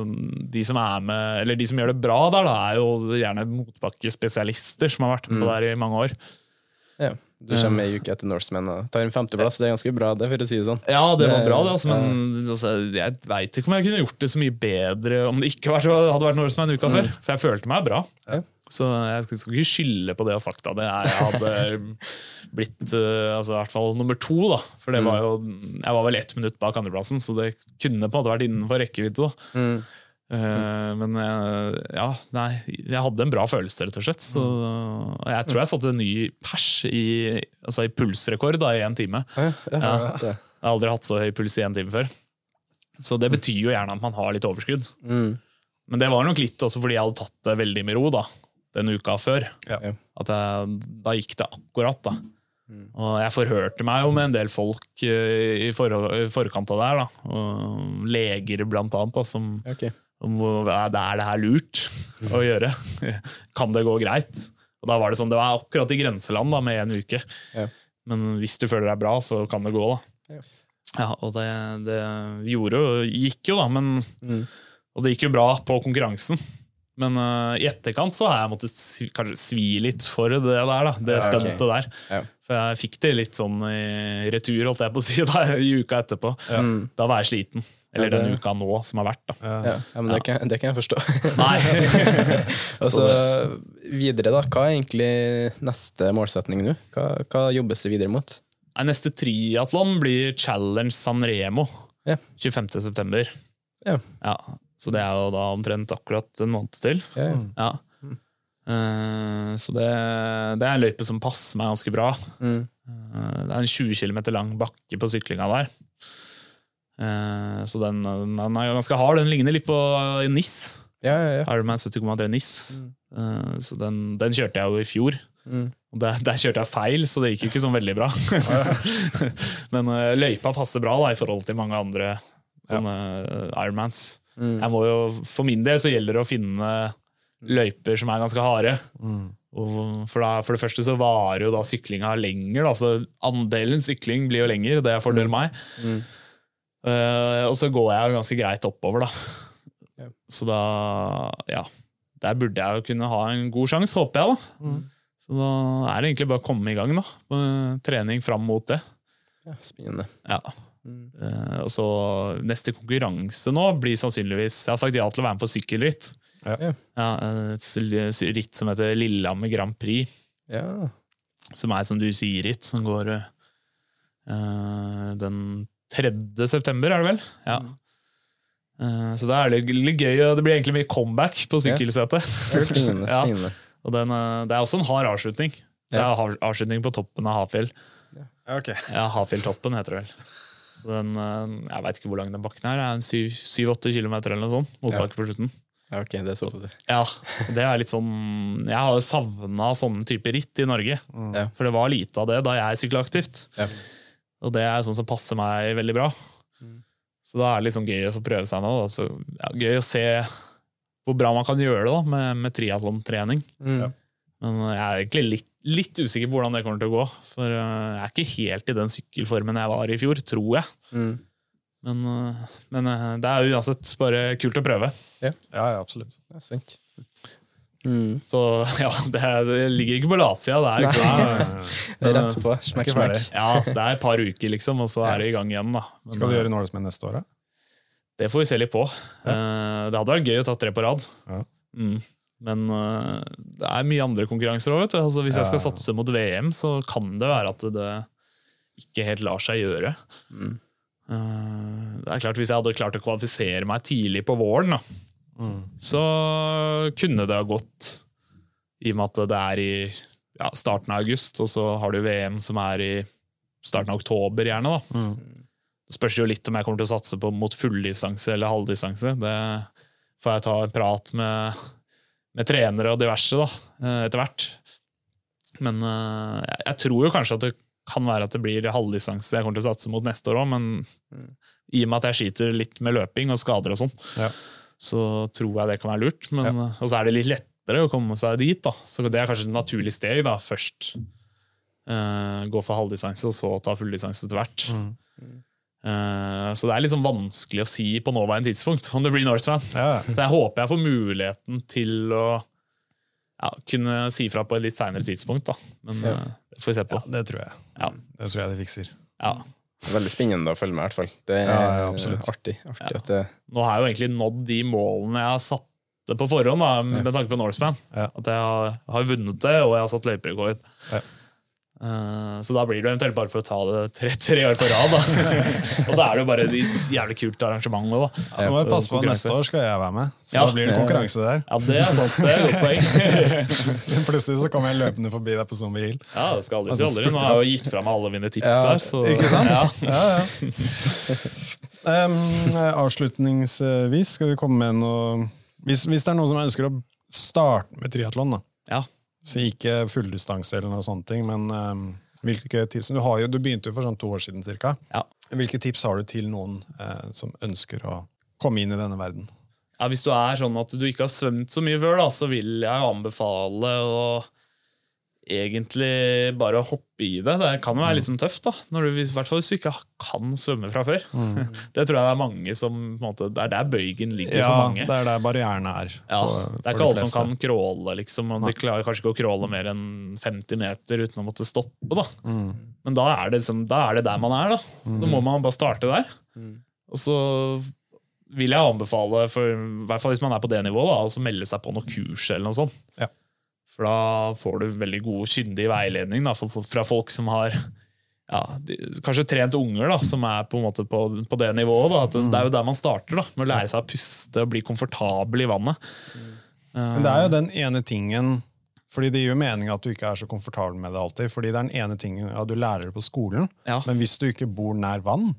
de som er med, eller de som gjør det bra der, da, er jo gjerne motbakkespesialister som har vært med på det her i mange år. Ja. Du kommer ei uke etter Norseman og tar en femteplass. Det er ganske bra, det, for å si det sånn. Ja, det var bra, det, altså, men altså, jeg veit ikke om jeg kunne gjort det så mye bedre om det ikke hadde vært Norseman uka før. For jeg følte meg bra. Ja. Så jeg skal ikke skylde på det jeg har sagt. Da. Det er, jeg hadde blitt uh, altså, i hvert fall nummer to. Da. For det var jo, jeg var vel ett minutt bak andreplassen, så det kunne på en måte vært innenfor rekkevidde. Mm. Uh, men eh, ja, nei, jeg hadde en bra følelse, rett og slett. Så, jeg tror jeg satte en ny pers i, altså i pulsrekord da, i én time. Ja. Jeg har aldri hatt så høy puls i én time før. Så det betyr jo gjerne at man har litt overskudd. Mm. Men det var nok litt også fordi jeg hadde tatt det veldig med ro da, den uka før. Ja. At jeg, da gikk det akkurat, da. Og jeg forhørte meg jo med en del folk eh, i, for, i forkant av det her, da. Og leger blant annet, da, som okay. om er det er her lurt å gjøre? kan det gå greit? Og da var det sånn, det var akkurat i grenseland da, med en uke. Ja. Men hvis du føler deg bra, så kan det gå, da. Ja. Ja, og det, det gjorde jo, gikk jo, da. Men, Mm. Og det gikk jo bra på konkurransen. Men uh, i etterkant så har jeg måttet svi, svi litt for det der, da, det Ja, stuntet der. Ja. For jeg fikk det litt sånn i retur, holdt jeg på å si, da, i uka etterpå. Ja. Da var jeg sliten. Eller Ja, det- den uka nå som har vært. da. Ja, ja, men det kan, det kan jeg forstå. Nei. altså, videre, da. Hva er egentlig neste målsetning nå? Hva, hva jobbes det videre mot? Nei, Neste triatlon blir Challenge San Remo Ja. 25. september. Ja. Ja, så det er jo da omtrent akkurat en måned til. Ja, ja. Eh, så det, det er en løype som passer meg ganske bra. Mm. Uh, det er en 20 km lang bakke på syklinga der. Uh, så den, den er ganske hard. Den ligner litt på NIS. Ja, ja, ja. Ironman 70,3 NIS. Eh, så den, den kjørte jeg jo i fjor. Mm. Og der, der kjørte jeg feil, så det gikk jo ikke sånn veldig bra. Men løypa passer bra da, i forhold til mange andre sånne Ironmans. Mm. Jeg må jo, for min del så gjelder det å finne løyper som er ganske harde. Og for, da, for det første så varer jo da syklinga lenger. Da, så andelen sykling blir jo lenger, det er fordel meg. Mm. Uh, og så går jeg ganske greit oppover, da. Ja. Så da Ja. Der burde jeg jo kunne ha en god sjanse, håper jeg, da. Så da er det egentlig bare å komme i gang, da. Med trening fram mot det. ja spennende. Ja. Eh, og så neste konkurranse nå blir sannsynligvis Jeg har sagt ja til å være med på sykkelritt. Ja. Ja, et ritt som heter Lillehammer Grand Prix. Ja. Som er som du sier ritt, som går uh, den 3. september, er det vel? Ja. Uh, så da er det litt gøy, og det blir egentlig mye comeback på sykkelsetet. Ja. Og den, det er også en hard avslutning. Det er av- avslutning på toppen av Hafjell. Ja, okay. Ja, Hafjelltoppen heter det vel. Så den, eh, jeg veit ikke hvor lang den bakken er. Det er en syv-åtte kilometer eller noe sånt. Motbakke på slutten. Ja, ok, det er såpass. Ja, det er litt sånn Jeg har jo savna sånne typer ritt i Norge. Ja. For det var lite av det da jeg sykla aktivt. Ja. Og det er sånn som passer meg veldig bra. Så da er det liksom gøy å få prøve seg nå. Da. Så, ja, gøy å se hvor bra man kan gjøre det da, med, med triatlontrening. Mm. Men jeg er egentlig litt, litt usikker på hvordan det kommer til å gå. For øh, jeg er ikke helt i den sykkelformen jeg var i fjor, tror jeg. Mm. Men, øh, men øh, det er uansett bare kult å prøve. Ja, ja, absolutt. Det er sant. Mm. Så ja, det, det ligger ikke på latsida. Det er ikke Det er rett på. Smekk, smekk. ja, det er et par uker, liksom, og så er det i gang igjen. Da. Men, Skal du gjøre Norseman neste år, da? Det får vi se litt på. Ja. det hadde vært gøy å ta tre på rad. Ja. Mm. Men uh, det er mye andre konkurranser òg. Altså, hvis jeg skal Ja. satse mot VM, så kan det være at det ikke helt lar seg gjøre. Mm. Uh, det er klart Hvis jeg hadde klart å kvalifisere meg tidlig på våren, da, Mm. så kunne det ha gått. I og med at det er i ja, starten av august, og så har du VM som er i starten av oktober, gjerne. da. Mm. Det spørs jo litt om jeg kommer til å satse på mot fulldistanse eller halvdistanse. Det får jeg ta en prat med, med trenere og diverse da, eh, etter hvert. Men eh, jeg, jeg tror jo kanskje at det kan være at det blir halvdistanse jeg kommer til å satse mot neste år òg, men i og med at jeg skiter litt med løping og skader og sånn, Ja. så tror jeg det kan være lurt. Men, ja. Og så er det litt lettere å komme seg dit, da. Så det er kanskje et naturlig steg, da. Først uh, gå for halvdistanse, og så ta fulldistanse etter hvert. Eh, så det er sånn vanskelig å si på nåværende tidspunkt om det blir Norseman. Ja. Så jeg håper jeg får muligheten til å ja, kunne si fra på et litt seinere tidspunkt, da. Men eh, det får vi se på. ja, det tror jeg. Ja. Det tror jeg de fikser. Ja. Det er veldig spennende å følge med, i hvert fall. Det er Ja, ja, artig. artig Ja. at det, Nå har jeg jo egentlig nådd de målene jeg har satt det på forhånd, da, med tanke på Norseman. Ja. At jeg har, har vunnet det, og jeg har satt løyperekord. Ja. Eh, så da blir det eventuelt bare for å ta det tre, tre år på rad. Da. og så er det jo bare et jævlig kult arrangement. Da. Nå må jeg passe på neste år skal jeg være med, så Ja. da blir det konkurranse der. Ja, det er sant. Det er godt poeng. Plutselig så kommer jeg løpende forbi deg på Zombie Hill. Ja, det skal aldri Altså, aldri. Nå har jeg jo gitt fra meg alle mine tips Ja, her. Så, Ikke sant? Ja. Ja, ja. Em, avslutningsvis skal vi komme med noe hvis, hvis det er noen som ønsker å starte med triatlon, da. Ja. Så ikke fulldistanse eller noe ting, men um, hvilke tips du, har jo, du begynte jo for sånn to år siden cirka. Ja. Hvilke tips har du til noen uh, som ønsker å komme inn i denne verden? Ja, hvis du er sånn at du ikke har svømt så mye før, da, så vil jeg anbefale å egentlig bare å hoppe i det. Det kan jo være litt sånn tøft, da. Når du, I hvert fall hvis du ikke kan svømme fra før. det tror jeg det er mange som på en måte, Det er der bøygen ligger Ja, for mange. det er der barrieren er. Ja, for- det er ikke alle som kan crawle, liksom. Og de klarer kanskje ikke å crawle mer enn 50 meter uten å måtte stoppe. da. Mm. Men da er, det liksom, da er det der man er, da. Så mm. må man bare starte der. Og så vil jeg anbefale, for, i hvert fall hvis man er på det nivået, da, å melde seg på noe kurs eller noe sånt. Ja. For da får du veldig god, kyndig veiledning da, fra folk som har ja, de, kanskje trent unger da, som er på, en måte på, på det nivået. Da, Det er jo der man starter, da, med å lære seg å puste og bli komfortabel i vannet. Men det er jo den ene tingen Fordi det gir jo mening at du ikke er så komfortabel med det alltid. Fordi det er den ene tingen ja, du lærer det på skolen, Ja. men hvis du ikke bor nær vann,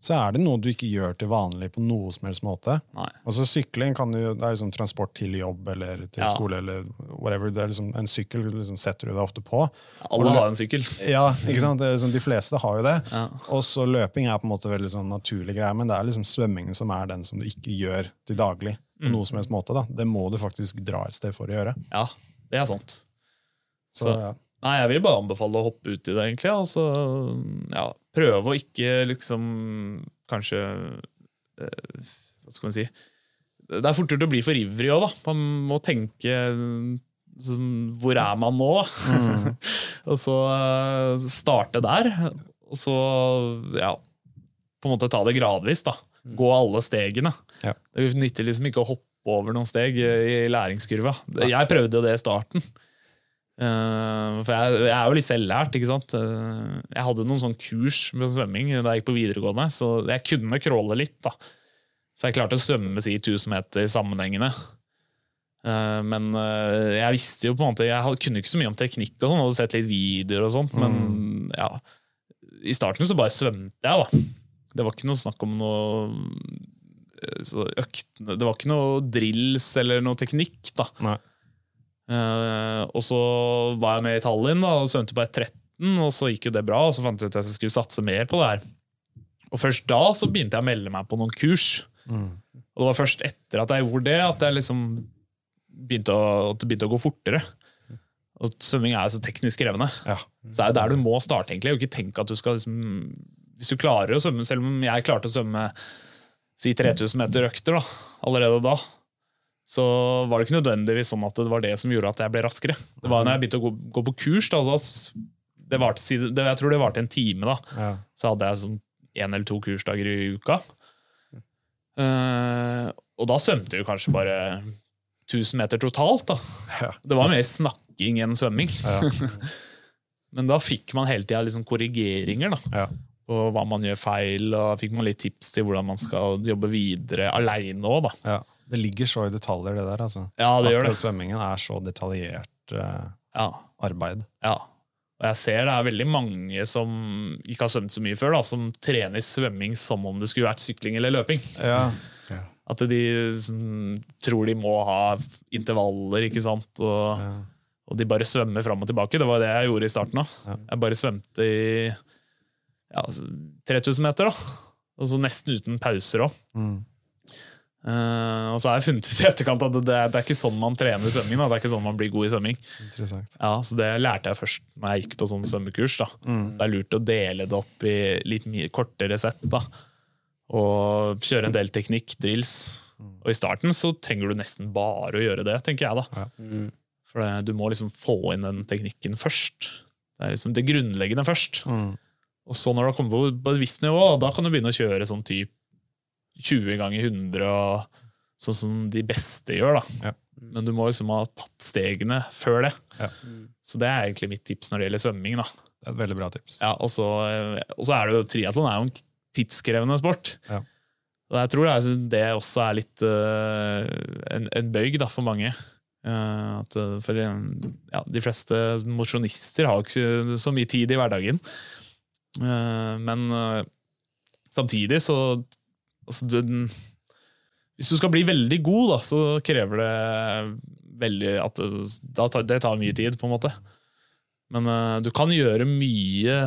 så er det noe du ikke gjør til vanlig på noe som helst måte. Nei. Altså Sykling kan du, det er liksom transport til jobb eller til Ja. skole. eller whatever. Det er liksom, en sykkel liksom setter du deg ofte på. Alle har en sykkel. Ja, ikke sant? Liksom, De fleste har jo det. Ja. Og så løping er på en måte veldig sånn naturlig greie, men det er liksom svømmingen som er den som du ikke gjør til daglig. på Mm. noe som helst måte da. Det må du faktisk dra et sted for å gjøre. Ja, det er sant. Så, Så- ja. Nei, jeg vil bare anbefale å hoppe ut i det, egentlig. Og så ja, prøve å ikke liksom Kanskje eh, Hva skal man si Det er fortere å bli for ivrig òg, da. Man må tenke sånn, Hvor er man nå? og så eh, starte der. Og så ja, på en måte ta det gradvis. da. Gå alle stegene. Ja. Det nytter liksom ikke å hoppe over noen steg i læringskurva. Jeg prøvde jo det i starten. Eh, for jeg, jeg er jo litt selvlært. ikke sant? Eh, jeg hadde noen sånn kurs med svømming da jeg gikk på videregående, så jeg kunne crawle litt. da. Så jeg klarte å svømme si 1000 meter sammenhengende. Eh, men jeg visste jo på en måte Jeg kunne ikke så mye om teknikk, og sånn, hadde sett litt videoer og sånt, men ja, i starten så bare svømte jeg, da. Det var ikke noe snakk om noe øktene Det var ikke noe drills eller noe teknikk, da. Nei. Uh, og så var jeg med i Tallinn da, og svømte på 1.13, og så gikk jo det bra. Og så fant jeg ut at jeg skulle satse mer på det her. Og først da så begynte jeg å melde meg på noen kurs. Og det var først etter at jeg gjorde det, at, jeg liksom begynte å, at det begynte å gå fortere. Og svømming er jo så teknisk krevende. Ja. Så det er jo der du må starte, egentlig. Og ikke tenk at du skal liksom Hvis du klarer å svømme, selv om jeg klarte å svømme si 3000 meter økter da, allerede da, så var det ikke nødvendigvis sånn at det var det som gjorde at jeg ble raskere. Det var når jeg begynte å gå, gå på kurs. Da, da det var til, det, jeg tror det varte en time. da. Ja. Så hadde jeg sånn én eller to kursdager i uka. Uh, og da svømte vi kanskje bare 1000 meter totalt. da. Det var mer snakking enn svømming. Ja. Men da fikk man hele tida liksom korrigeringer da, Ja. På hva man gjør feil, og fikk man litt tips til hvordan man skal jobbe videre aleine òg. da. Ja. Det ligger så i detaljer, det der. altså. Ja, det gjør det. Svømmingen er så detaljert uh, Ja, arbeid. ja. Og jeg ser det er veldig mange som ikke har svømt så mye før, da, som trener svømming som om det skulle vært sykling eller løping. Ja. At de som, tror de må ha intervaller, ikke sant. Og, Ja. og de bare svømmer fram og tilbake. Det var det jeg gjorde i starten. da. Ja. Jeg bare svømte i ja, 3000 meter, da. Og så nesten uten pauser òg. Mm. og så har jeg funnet ut i etterkant at det, det er ikke sånn man trener svømming. Da. Det er ikke sånn man blir god i svømming. Ja, så Det lærte jeg først når jeg gikk på sånn svømmekurs. da. Mm. Det er lurt å dele det opp i litt mye kortere sett. da. Og kjøre en del teknikk, drills. Og i starten så trenger du nesten bare å gjøre det, tenker jeg. da. Mm. For det, du må liksom få inn den teknikken først. Det er liksom det grunnleggende først. Mm. Og så når du har kommet på på et visst nivå, da kan du begynne å kjøre sånn typ 20 ganger 100, og sånn som de beste gjør. da. Ja. Men du må liksom ha tatt stegene før det. Ja. Så det er egentlig mitt tips når det gjelder svømming. da. Det er et veldig bra tips. Ja, og så og så er det jo triatlon er jo en tidskrevende sport. Ja. Og jeg tror det, er, det også er litt uh, en, en bøyg da, for mange. Uh, at, eh, for ja, de fleste mosjonister har jo ikke så mye tid i hverdagen. Eh, men eh, samtidig så altså, du, Hvis du skal bli veldig god, da, så krever det veldig at tar, det tar mye tid, på en måte. Men eh, du kan gjøre mye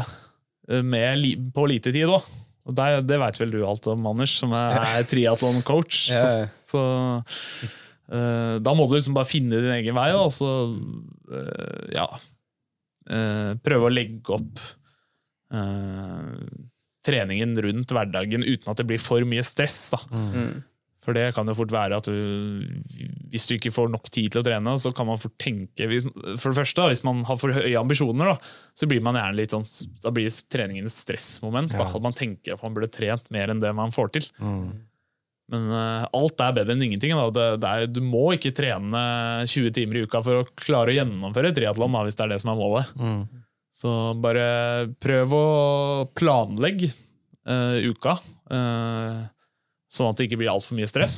med, på lite tid òg. Og det, det vet vel du alt om, Anders, som er, er triatlon-coach. Ja. Så uh, da må du liksom bare finne din egen vei, og Så uh, ja uh, Prøve å legge opp treningen rundt hverdagen uten at det blir for mye stress. da. Mm. For det kan jo fort være at du, hvis du ikke får nok tid til å trene, så kan man fort tenke For det første, hvis man har for høye ambisjoner, da, så blir man gjerne litt sånn Da blir treningen et stressmoment. Da, at man tenker at man burde trent mer enn det man får til. Mm. Men uh, alt er bedre enn ingenting. Da. Det, det er, du må ikke trene 20 timer i uka for å klare å gjennomføre triatlon, hvis det er det som er målet. Mm. Så bare prøv å planlegge eh, uka, eh, sånn at det ikke blir altfor mye stress.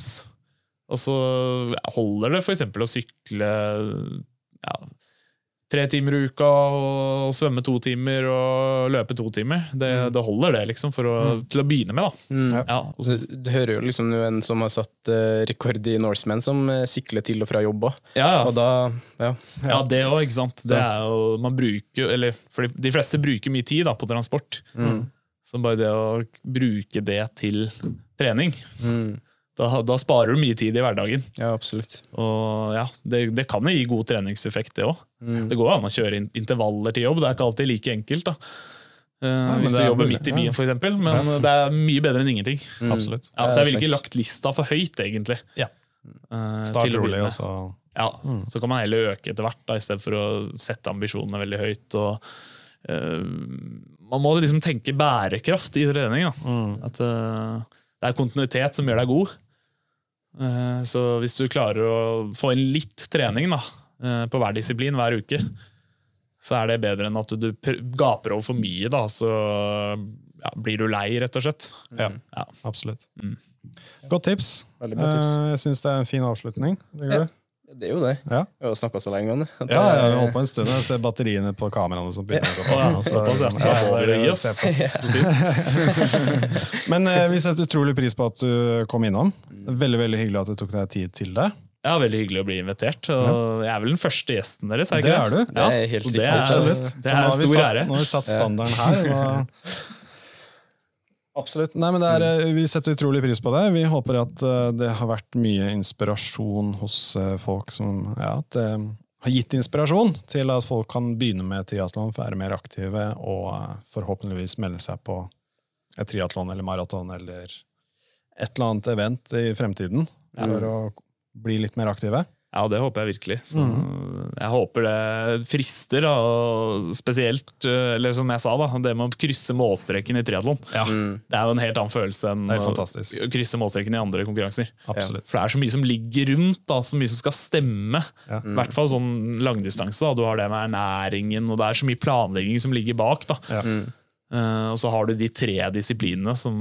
Og så holder det f.eks. å sykle ja, tre timer i uka og svømme to timer og løpe to timer. Det, det holder, det, liksom, å, til å begynne med. da. Ja, Ja. så- Du hører jo liksom en som har satt uh, rekord i Norseman, som uh, sykler til og fra jobb òg. ja, ja. Ja. Ja, det òg, ikke sant. Det er jo, man bruker, eller, for de, de fleste bruker mye tid da, på transport. Så bare det å bruke det til trening, da, da sparer du mye tid i hverdagen. ja, absolutt. Og ja, det, det kan jo gi god treningseffekt, det òg. Det går an å kjøre in- intervaller til jobb, det er ikke alltid like enkelt. da. Uh, men hvis du er jobber mulig, midt i ja. byen, for eksempel. Men det er mye bedre enn ingenting. Absolutt. Ja, så er jeg ville ikke lagt lista for høyt, egentlig. Ja. eh, Start rolig, og så Ja, Så kan man heller øke etter hvert, da, i stedet for å sette ambisjonene veldig høyt. og uh, Man må liksom tenke bærekraft i trening. Da. At uh, det er kontinuitet som gjør deg god. Eh, så hvis du klarer å få inn litt trening da, eh, på hver disiplin hver uke, så er det bedre enn at du gaper over for mye. Da, så ja, blir du lei, rett og slett. Ja, Ja. absolutt. Mm. Godt tips. Veldig bra tips. Eh, Jeg syns det er en fin avslutning. Det gjør Ja. Det er jo det. Ja. Vi har snakka så lenge om det. Ja, det- ja, vi holdt på en stund. Jeg ser batteriene på kameraene som begynner å gå ja, såpass, ja. Det på. Men eh, vi setter utrolig pris på at du kom innom. Veldig veldig hyggelig at du tok deg tid til det. Ja, Veldig hyggelig å bli invitert. Og jeg er vel den første gjesten deres? er ikke Det ikke er du. Ja, Det er helt riktig. det er, Det er en stor ære. Nå har vi satt standarden her. Og... Absolutt. Nei, men er, eh, Vi setter utrolig pris på det. Vi håper at eh, det har vært mye inspirasjon hos eh, folk som ja, at det har gitt inspirasjon til at folk kan begynne med triatlon, være mer aktive og forhåpentligvis melde seg på et triatlon eller maraton eller et eller annet event i fremtiden for å bli litt mer aktive. Ja, det håper jeg virkelig. Så Jeg håper det frister, da, spesielt, eh, eller som jeg sa, da, det med å krysse målstreken i triatlon. Det er jo en helt annen følelse enn er å krysse målstreken i andre konkurranser. Absolutt. For det er så mye som ligger rundt, da, så mye som skal stemme. Ja. I hvert fall sånn langdistanse. Da. Du har det med ernæringen, og det er så mye planlegging som ligger bak. Da. Ja. Uh, og så har du de tre disiplinene som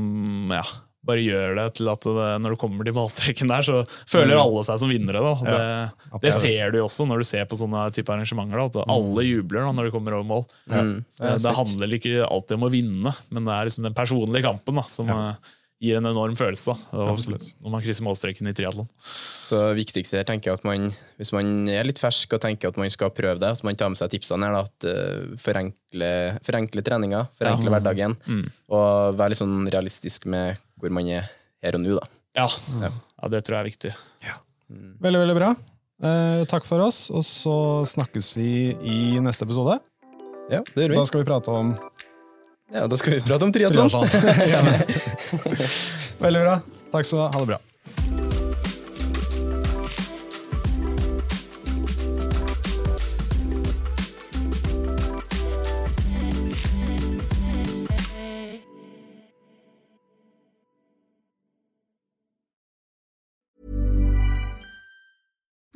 ja, bare gjør det til at det, når du kommer til målstreken der, så føler alle seg som vinnere. Da. Det, det Mm. ser du jo også når du ser på sånne type arrangementer. Da, at alle jubler da, når de kommer over mål. Ja, det, det handler ikke alltid om å vinne, men det er liksom den personlige kampen da, som ja. gir en enorm følelse. Da, og, når man krysser målstreken i triatlon. Så det viktigste her tenker jeg at man, hvis man er litt fersk og tenker at man skal prøve det, at man tar med seg tipsene her, da, at uh, forenkle, forenkle treninga, forenkle hverdagen, og være litt sånn realistisk med hvor man er her og nå. da. Ja. ja, det tror jeg er viktig. Veldig, veldig bra. Eh, takk for oss, og så snakkes vi i neste episode. Ja, det gjør vi. Da skal vi prate om Ja, da skal vi prate om triatlon. Veldig bra. Takk skal du ha. Ha det bra.